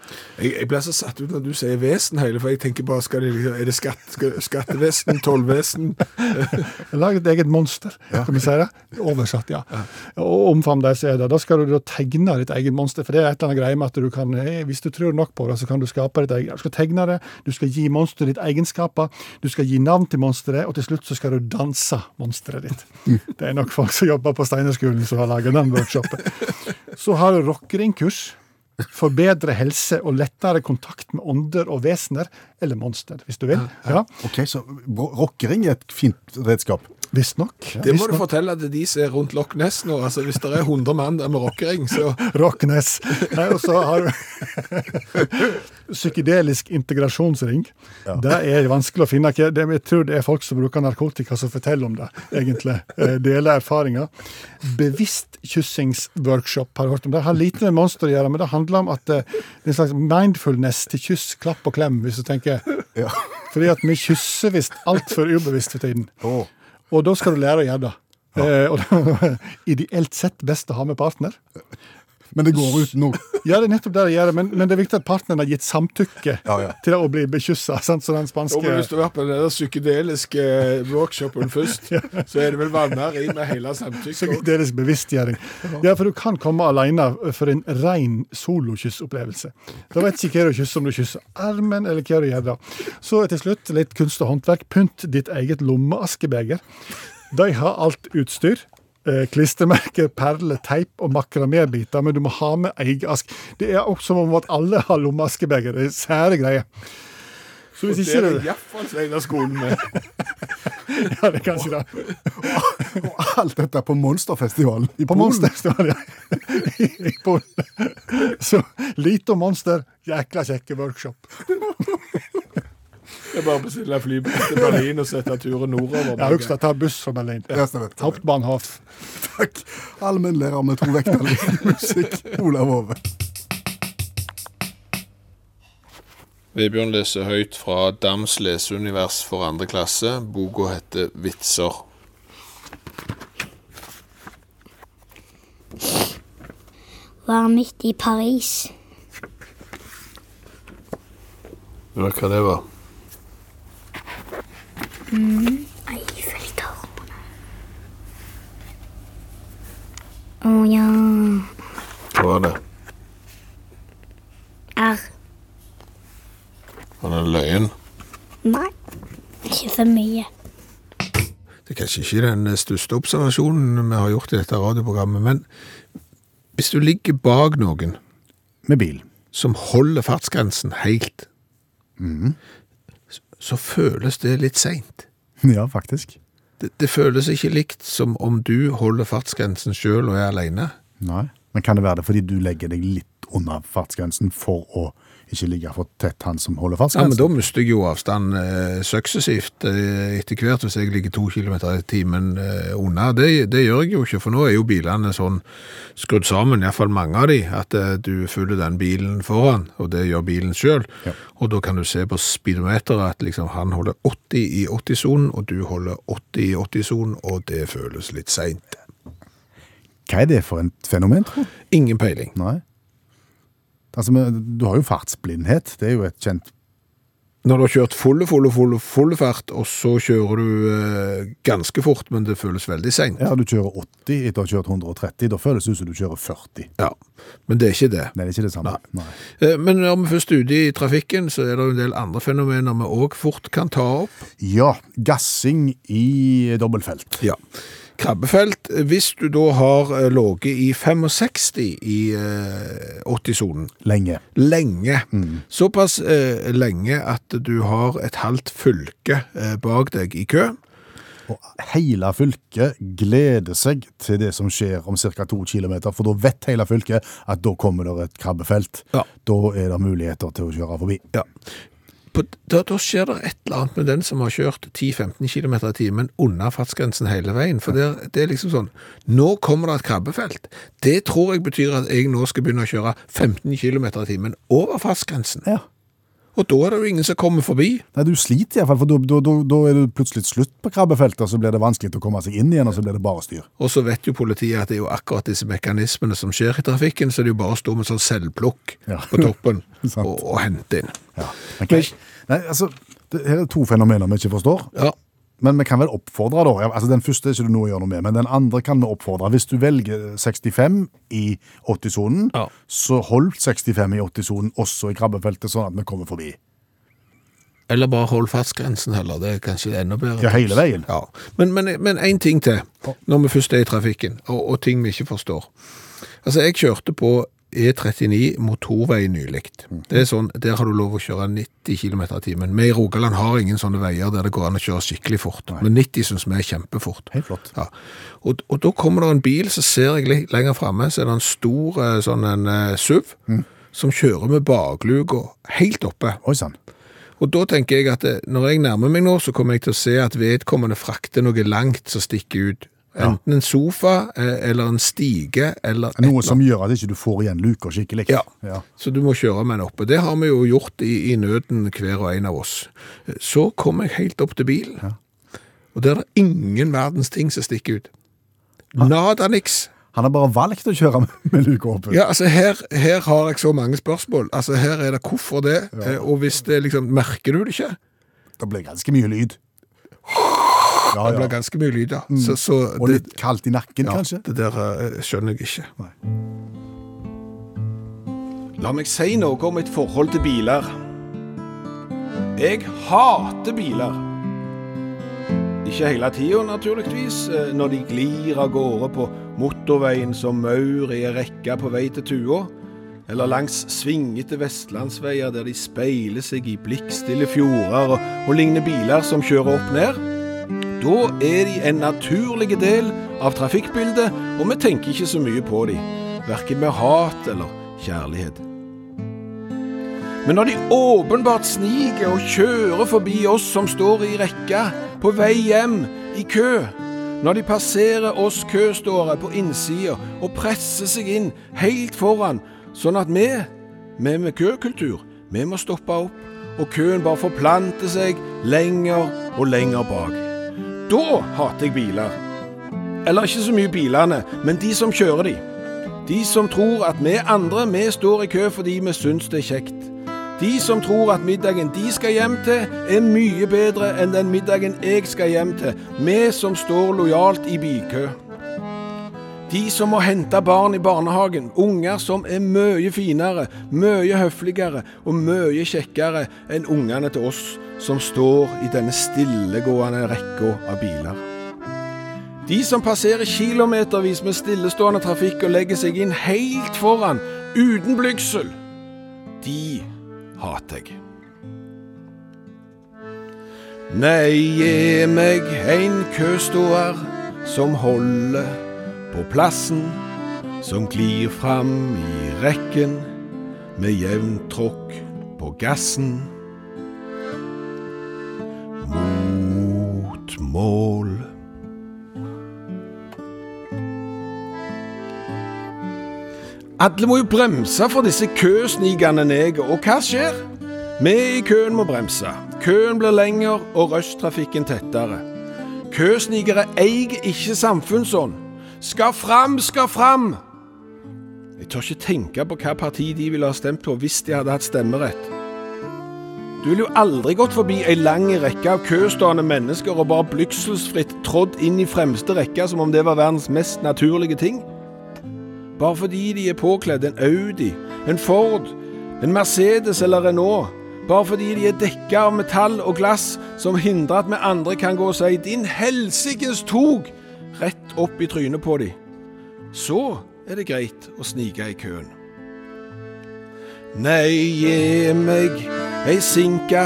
Jeg, jeg blir så satt ut når du sier vesen hele, for jeg tenker bare, skal det, er det skatt, skattevesen, tollvesen? Lag ditt eget monster, kan vi si det? Oversatt, ja. Og omfavn de som er der. Da skal du da tegne ditt eget monster, for det er et eller annet greie med at du kan, eh, hvis du tror nok på det, så kan du skape ditt eget. Du skal tegne det, du skal gi monsteret ditt egenskaper, du skal gi navn til monsteret, og til slutt så skal du danse monsteret ditt. Det er nok folk som jobber på Steinerskolen som har laget den workshopen. Så har du rockeringkurs for bedre helse og lettere kontakt med ånder og vesener, eller monster, hvis du vil. Ja, Ok, så rockering er et fint redskap. Visstnok. Det må du fortelle til de som er rundt Loch Ness nå. altså Hvis det er 100 mann der med rockering, så Rockness. Nei, og så har du psykedelisk integrasjonsring. Det er vanskelig å finne. Det, jeg tror det er folk som bruker narkotika som forteller om det, egentlig. Eh, Deler erfaringer. Bevisst kyssingsworkshop, har jeg hørt om det? Har lite med monster å gjøre, men det handler om at eh, det er en slags mindfulness til kyss, klapp og klem, hvis du tenker. Ja. Fordi at vi kysser visst altfor ubevisst for tiden. Åh. Og da skal du lære å gjøre det. Eh, og ideelt sett best å ha med partner. Men det går ut nå. Ja, det er nettopp det det gjør, men, men det er viktig at partneren har gitt samtykke Ja, ja. til å bli bekyssa. Så den spanske Hvis du har vært på den der psykedeliske eh, workshopen først, så er det vel vanner i med hele samtykket. psykedelisk bevisstgjøring. Ja, for du kan komme alene for en ren solokyssopplevelse. Da vet ikke hva du kysser, om du kysser armen eller hva du gjør da. Så til slutt litt kunst og håndverk. Pynt ditt eget lommeaskebeger. De har alt utstyr. Eh, klistremerker, perler, teip og makramébiter, men du må ha med egen ask. Det er også som om at alle har lommeaskebeger. Det er sære greier. Så Og ikke det er iallfall Steinerskolen med. Ja, det er kanskje det. Og alt dette på Monsterfestivalen i På Polen. Monsterfestivalen, ja. I, i Polen. Så lite om monster, jækla kjekke workshop. Det er bare å bestille flybillett til Berlin og sette turen nordover. Ja, husk å ta buss fra Berlin. Ja. Hauptbahnhof. Takk. Allmennlærer med to vekter i musikk, Olav Hove. Vebjørn leser høyt fra Dams leseunivers for andre klasse. Boka heter Vitser. Var midt i Paris. Ja, hva det var? Eiffeltårnet. Å ja. Hva var det? R. Var det en løyen? Nei, ikke for mye. Det er kanskje ikke den største observasjonen vi har gjort i dette radioprogrammet, men hvis du ligger bak noen Med bil. som holder fartsgrensen helt, så, så føles det litt seint. Ja, faktisk. Det, det føles ikke likt som om du holder fartsgrensen sjøl og er aleine. Nei. Men kan det være det fordi du legger deg litt under fartsgrensen for å ikke ligge for tett han som holder fast. Ja, men da mister jeg jo avstand eh, suksessivt eh, etter hvert hvis jeg ligger to kilometer i timen eh, unna. Det, det gjør jeg jo ikke, for nå er jo bilene sånn skrudd sammen, iallfall mange av de, at eh, du følger den bilen foran, og det gjør bilen sjøl. Ja. Og da kan du se på speedometeret at liksom, han holder 80 i 80-sonen, og du holder 80 i 80-sonen, og det føles litt seint. Hva er det for et fenomen, tror du? Ingen peiling. Nei. Altså, du har jo fartsblindhet. Det er jo et kjent Når du har kjørt fulle, fulle, fulle, full fart, og så kjører du eh, ganske fort, men det føles veldig seint. Ja, du kjører 80 etter å ha kjørt 130. Da føles det ut som du kjører 40. Ja, men det er ikke det. Nei, det er ikke det samme. Nei. Eh, Men når vi først er ute i trafikken, så er det jo en del andre fenomener vi òg fort kan ta opp. Ja, gassing i dobbeltfelt. Ja. Krabbefelt. Hvis du da har eh, ligget i 65 i eh, 80-sonen Lenge. lenge, såpass eh, lenge at du har et halvt fylke eh, bak deg i kø, Og hele fylket gleder seg til det som skjer om ca. to kilometer, for da vet hele fylket at da kommer det et krabbefelt. Ja. Da er det muligheter til å kjøre forbi. Ja. Da, da skjer det et eller annet med den som har kjørt 10-15 km i timen under fartsgrensen hele veien. For det, det er liksom sånn Nå kommer det et krabbefelt. Det tror jeg betyr at jeg nå skal begynne å kjøre 15 km i timen over fartsgrensen. Ja. Og da er det jo ingen som kommer forbi. Nei, Du sliter iallfall, for da, er det plutselig slutt på krabbefeltet, og så blir det vanskelig å komme seg inn igjen, og så blir det bare styr. Og så vet jo politiet at det er jo akkurat disse mekanismene som skjer i trafikken, så det er jo bare å stå med sånn selvplukk Ja. på toppen og, og hente inn. Ja. Men, nei, altså, det, her er to fenomener vi ikke forstår. Ja. Men vi kan vel oppfordre, da. Altså, Den første er ikke det noe å gjøre noe med, men den andre kan vi oppfordre. Hvis du velger 65 i 80-sonen, Ja. så hold 65 i 80-sonen også i krabbefeltet, sånn at vi kommer forbi. Eller bare hold fartsgrensen heller, det er kanskje enda bedre. Ja, hele veien. Ja. Men, men, men en ting til, når vi først er i trafikken, og, og ting vi ikke forstår. Altså, jeg kjørte på E39 motorvei nylig. Det er sånn, der har du lov å kjøre 90 km i timen. Vi i Rogaland har ingen sånne veier der det går an å kjøre skikkelig fort. Men 90 synes vi er kjempefort. Helt flott. Ja. Og, og da kommer det en bil, så ser jeg litt lenger fremme, så er det en stor eh, sånn en SUV SUV, som kjører med bakluka helt oppe. Oi sann. Og da tenker jeg at eh, når jeg nærmer meg nå, så kommer jeg til å se at vedkommende frakter noe langt som stikker ut. Enten en sofa, eh, eller en stige, eller Noe eller som gjør at ikke du får igjen luka skikkelig. Ja. ja. Så du må kjøre med den oppe. Det har vi jo gjort i, i nøden, hver og en av oss. Så kom jeg helt opp til bilen, og der er det ingen verdens ting som stikker ut. Nada niks. Han har bare valgt å kjøre med, med luka åpen. Ja, altså her, her har jeg så mange spørsmål. Altså her er det hvorfor det, ja. og hvis det liksom, merker du det ikke? Det blir ganske mye lyd. Ja, Det blir ganske mye lyd, ja. Så, så Og det, litt kaldt i nakken, ja, kanskje? det der uh, skjønner jeg ikke. La meg si noe om mitt forhold til biler. Jeg hater biler. Ikke hele tida, naturligvis, eh, når de glir av gårde på motorveien som maur i ei rekke på vei til Tua, eller langs svingete vestlandsveier der de speiler seg i blikkstille fjorder og, og ligner biler som kjører opp ned. Da er de en naturlig del av trafikkbildet, og vi tenker ikke så mye på dem, verken med hat eller kjærlighet. Men når de åpenbart sniker og kjører forbi oss som står i rekka, på vei hjem, i kø, når de passerer oss køståere på innsida og presser seg inn helt foran, sånn at vi, vi med køkultur, vi må stoppe opp, og køen bare forplanter seg lenger og lenger bak. Da hater jeg biler. Eller ikke så mye bilene, men de som kjører de. De som tror at vi andre, vi står i kø fordi vi syns det er kjekt. De som tror at middagen de skal hjem til, er mye bedre enn den middagen jeg skal hjem til, vi som står lojalt i bilkø. De som må hente barn i barnehagen, unger som er mye finere, mye høfligere og mye kjekkere enn ungene til oss som står i denne stillegående rekka av biler. De som passerer kilometervis med stillestående trafikk og legger seg inn helt foran, uten blygsel, de hater jeg. Nei, gi meg en køståer som holder på plassen, som glir fram i rekken med jevnt tråkk på gassen. Mot mål. Alle må jo bremse for disse køsnikende neger, og hva skjer? Vi i køen må bremse. Køen blir lengre og rushtrafikken tettere. Køsnikere eier ikke samfunnsånd. Skal fram, skal fram! Jeg tør ikke tenke på hva parti de ville ha stemt på hvis de hadde hatt stemmerett. Du ville jo aldri gått forbi ei lang rekke av køstående mennesker og bare blygselsfritt trådd inn i fremste rekke som om det var verdens mest naturlige ting. Bare fordi de er påkledd en Audi, en Ford, en Mercedes eller Renault. Bare fordi de er dekka av metall og glass som hindrer at vi andre kan gå og si 'din helsikes tog' rett opp i trynet på dem. Så er det greit å snike i køen. Nei, gi meg ei sinke,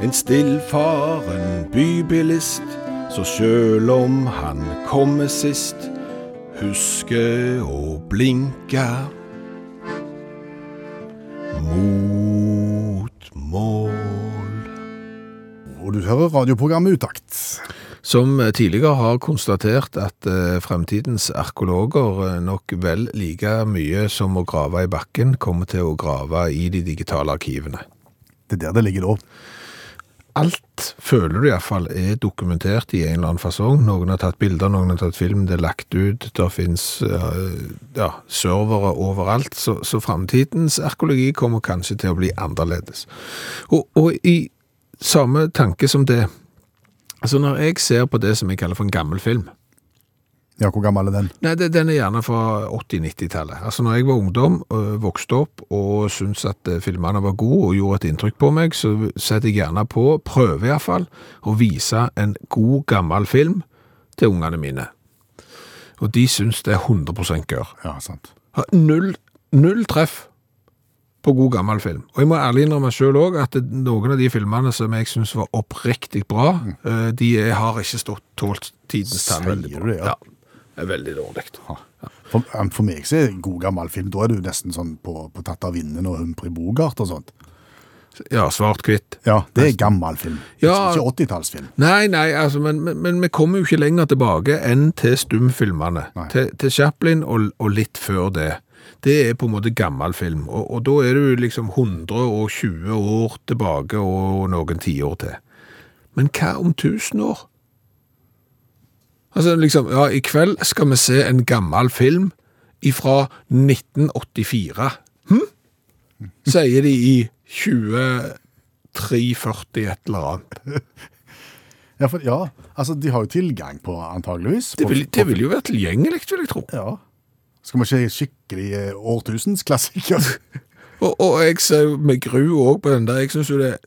en stillfaren bybilist, så sjøl om han kommer sist, husker å blinke mot mål. Og du hører radioprogrammet Utakt. Som eh, tidligere har konstatert at eh, fremtidens arkeologer eh, nok vel like mye som å grave i bakken, kommer til å grave i de digitale arkivene. Det er der det ligger nå. Alt, føler du iallfall, er dokumentert i en eller annen fasong. Noen har tatt bilder, noen har tatt film, det er lagt ut. Det fins ja, servere overalt. Så, så framtidens arkeologi kommer kanskje til å bli annerledes. Og, og i samme tanke som det Altså, når jeg ser på det som jeg kaller for en gammel film Ja, hvor gammel er den? Nei, det, Den er gjerne fra 80-90-tallet. Altså, når jeg var ungdom, vokste opp og syntes at filmene var gode og gjorde et inntrykk på meg, så setter jeg gjerne på, prøver iallfall, å vise en god, gammel film til ungene mine. Og de syns det er 100% gørr. Ja, sant. Null, null treff på god gammel film. Og jeg må ærlig innrømme sjøl òg at noen av de filmene som jeg syns var oppriktig bra, mm. de har ikke stått tålt tidens tann veldig bra. du det, ja? det er veldig dårlig. For, for meg så er god gammel film, da er du nesten sånn på, på Tatt av vinden og Humphrey Bogart og sånt. Ja, svart-hvitt. Ja, det er gammel film. Ja. Ikke 80-tallsfilm. Nei, nei, altså, men, men, men vi kommer jo ikke lenger tilbake enn til stumfilmene. Til, til Chaplin og, og litt før det. Det er på en måte gammel film, og, og da er du liksom 120 år tilbake og noen tiår til. Men hva om 1000 år? Altså liksom, ja, i kveld skal vi se en gammel film ifra 1984. Hm? Sier de i 2340 et eller annet. Ja, for, ja, altså de har jo tilgang på antageligvis. Det vil, det vil jo være tilgjengelig, vil jeg tro. Ja. Skal vi se skikkelig eh, årtusensklassiker? Og, og jeg ser med gru òg på den der. Jeg synes jo det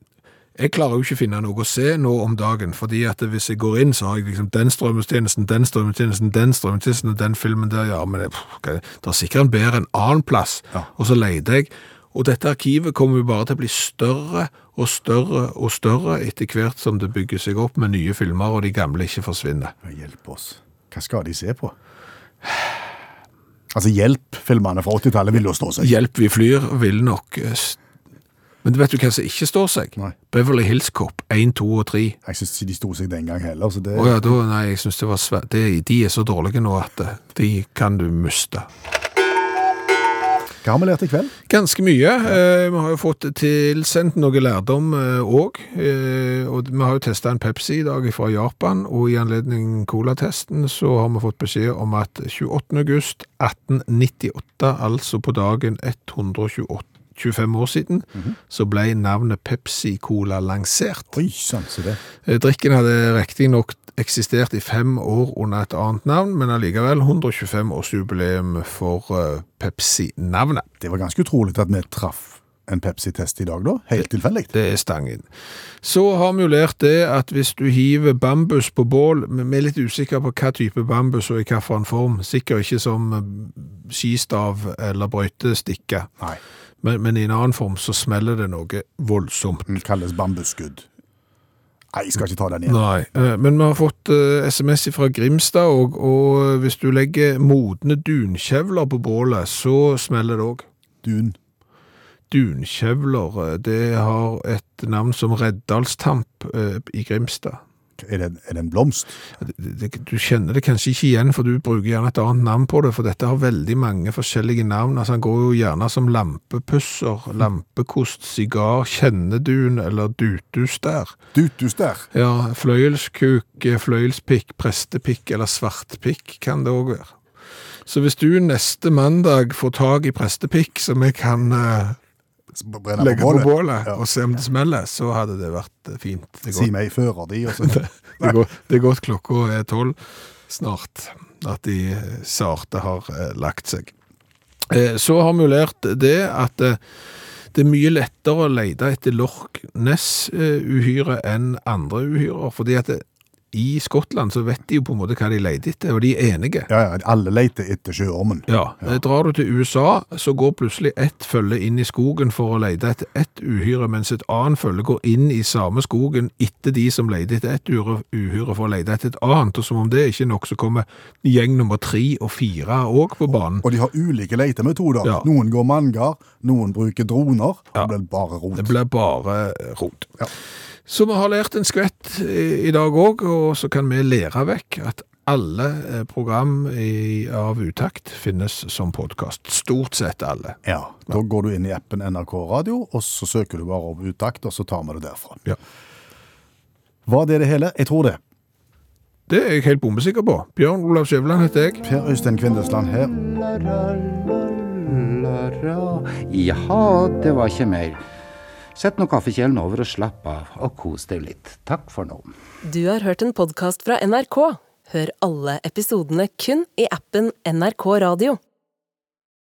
Jeg klarer jo ikke å finne noe å se nå om dagen, fordi at hvis jeg går inn, så har jeg liksom den strømmetjenesten, den strømmetjenesten, den strømmetjenesten og den filmen der. Ja, men det, det er sikkert en bedre en annen plass. Ja. Og så leter jeg. Og dette arkivet kommer jo bare til å bli større og større og større etter hvert som det bygger seg opp med nye filmer, og de gamle ikke forsvinner. Hjelp oss. Hva skal de se på? Altså, Hjelp-filmene fra 80-tallet vil jo stå seg. Hjelp, vi flyr vil nok eh, Men vet du hva som ikke står seg? Nei. Beverly Hills Cop 1, 2 og 3. Jeg syns ikke de sto seg den gang heller. så det... Oh, ja, da, nei, jeg synes det var svært. De er så dårlige nå at eh, de kan du miste. Hva har vi lært i kveld? Ganske mye. Eh, vi har jo fått tilsendt noe lærdom òg. Eh, og vi har jo testa en Pepsi i dag fra Japan, og i anledning colatesten så har vi fått beskjed om at 28. august 1898, altså på dagen 128 25 år siden, så ble navnet Pepsi Cola lansert. Oi sann, så det. Drikken hadde riktignok eksistert i fem år under et annet navn, men allikevel 125-årsjubileum for Pepsi-navnet. Det var ganske utrolig at vi traff en Pepsi-test i dag, da. Helt tilfeldig. Det er stangen. Så har vi jo lært det at hvis du hiver bambus på bål, vi er litt usikre på hva type bambus og i hvilken form, sikkert ikke som skistav eller brøytestikke, Nei. Men, men i en annen form så smeller det noe voldsomt. Den kalles bambusskudd. Nei, jeg skal ikke ta den igjen. Nei, eh, men vi har fått eh, SMS fra Grimstad, og, og hvis du legger modne dunkjevler på bålet, så smeller det òg. Dun. Dunkjevler, eh, det har et navn som Reddalstamp eh, i Grimstad. Er det, er det en blomst? Du kjenner det kanskje ikke igjen, for du bruker gjerne et annet navn på det, for dette har veldig mange forskjellige navn. Altså, han går jo gjerne som lampepusser, lampekost, sigar, kjennedun eller dutustær. Dutus der. Ja, fløyelskuk, fløyelspikk, prestepikk eller svartpikk kan det òg være. Så hvis du neste mandag får tak i prestepikk som jeg kan eh, Brenner legge på bålet Ja. og se om det smeller, så hadde det vært eh, fint. Det Si meg fører de, og så det godt, det er godt klokka er tolv snart at de eh, sarte har eh, lagt seg. Eh, Så har vi lært det at det er mye lettere å lete etter Loch Ness-uhyre enn andre uhyrer, fordi at det, i Skottland så vet de jo på en måte hva de leter etter, og de er enige. Ja, ja, alle leter etter sjøormen. Ja, ja. Drar du til USA, så går plutselig ett følge inn i skogen for å lete etter ett uhyre, mens et annet følge går inn i samme skogen etter de som leter etter ett uhyre, for å lete etter et annet. Og som om det ikke er nok, så kommer gjeng nummer tre og fire òg på banen. Og de har ulike letemetoder. Ja. Noen går manngard, noen bruker droner. Ja. Det blir bare rot. Det blir bare rot. Ja. Så vi har lært en skvett i i dag òg, og så kan vi lære vekk at Alle eh, program i, av Utakt finnes som podkast. Stort sett alle. Ja, Da går du inn i appen NRK Radio, og så søker du bare om utakt, og så tar vi det derfra. Ja. Var det det hele? Jeg tror det. Det er jeg helt bombesikker på. Bjørn Olav Skjæveland heter jeg. Per Øystein Kvindesland her. Jaha, det var ikke mer. Sett nå kaffekjelen over og slapp av, og kos deg litt. Takk for nå. Du har hørt en podkast fra NRK. Hør alle episodene kun i appen NRK Radio.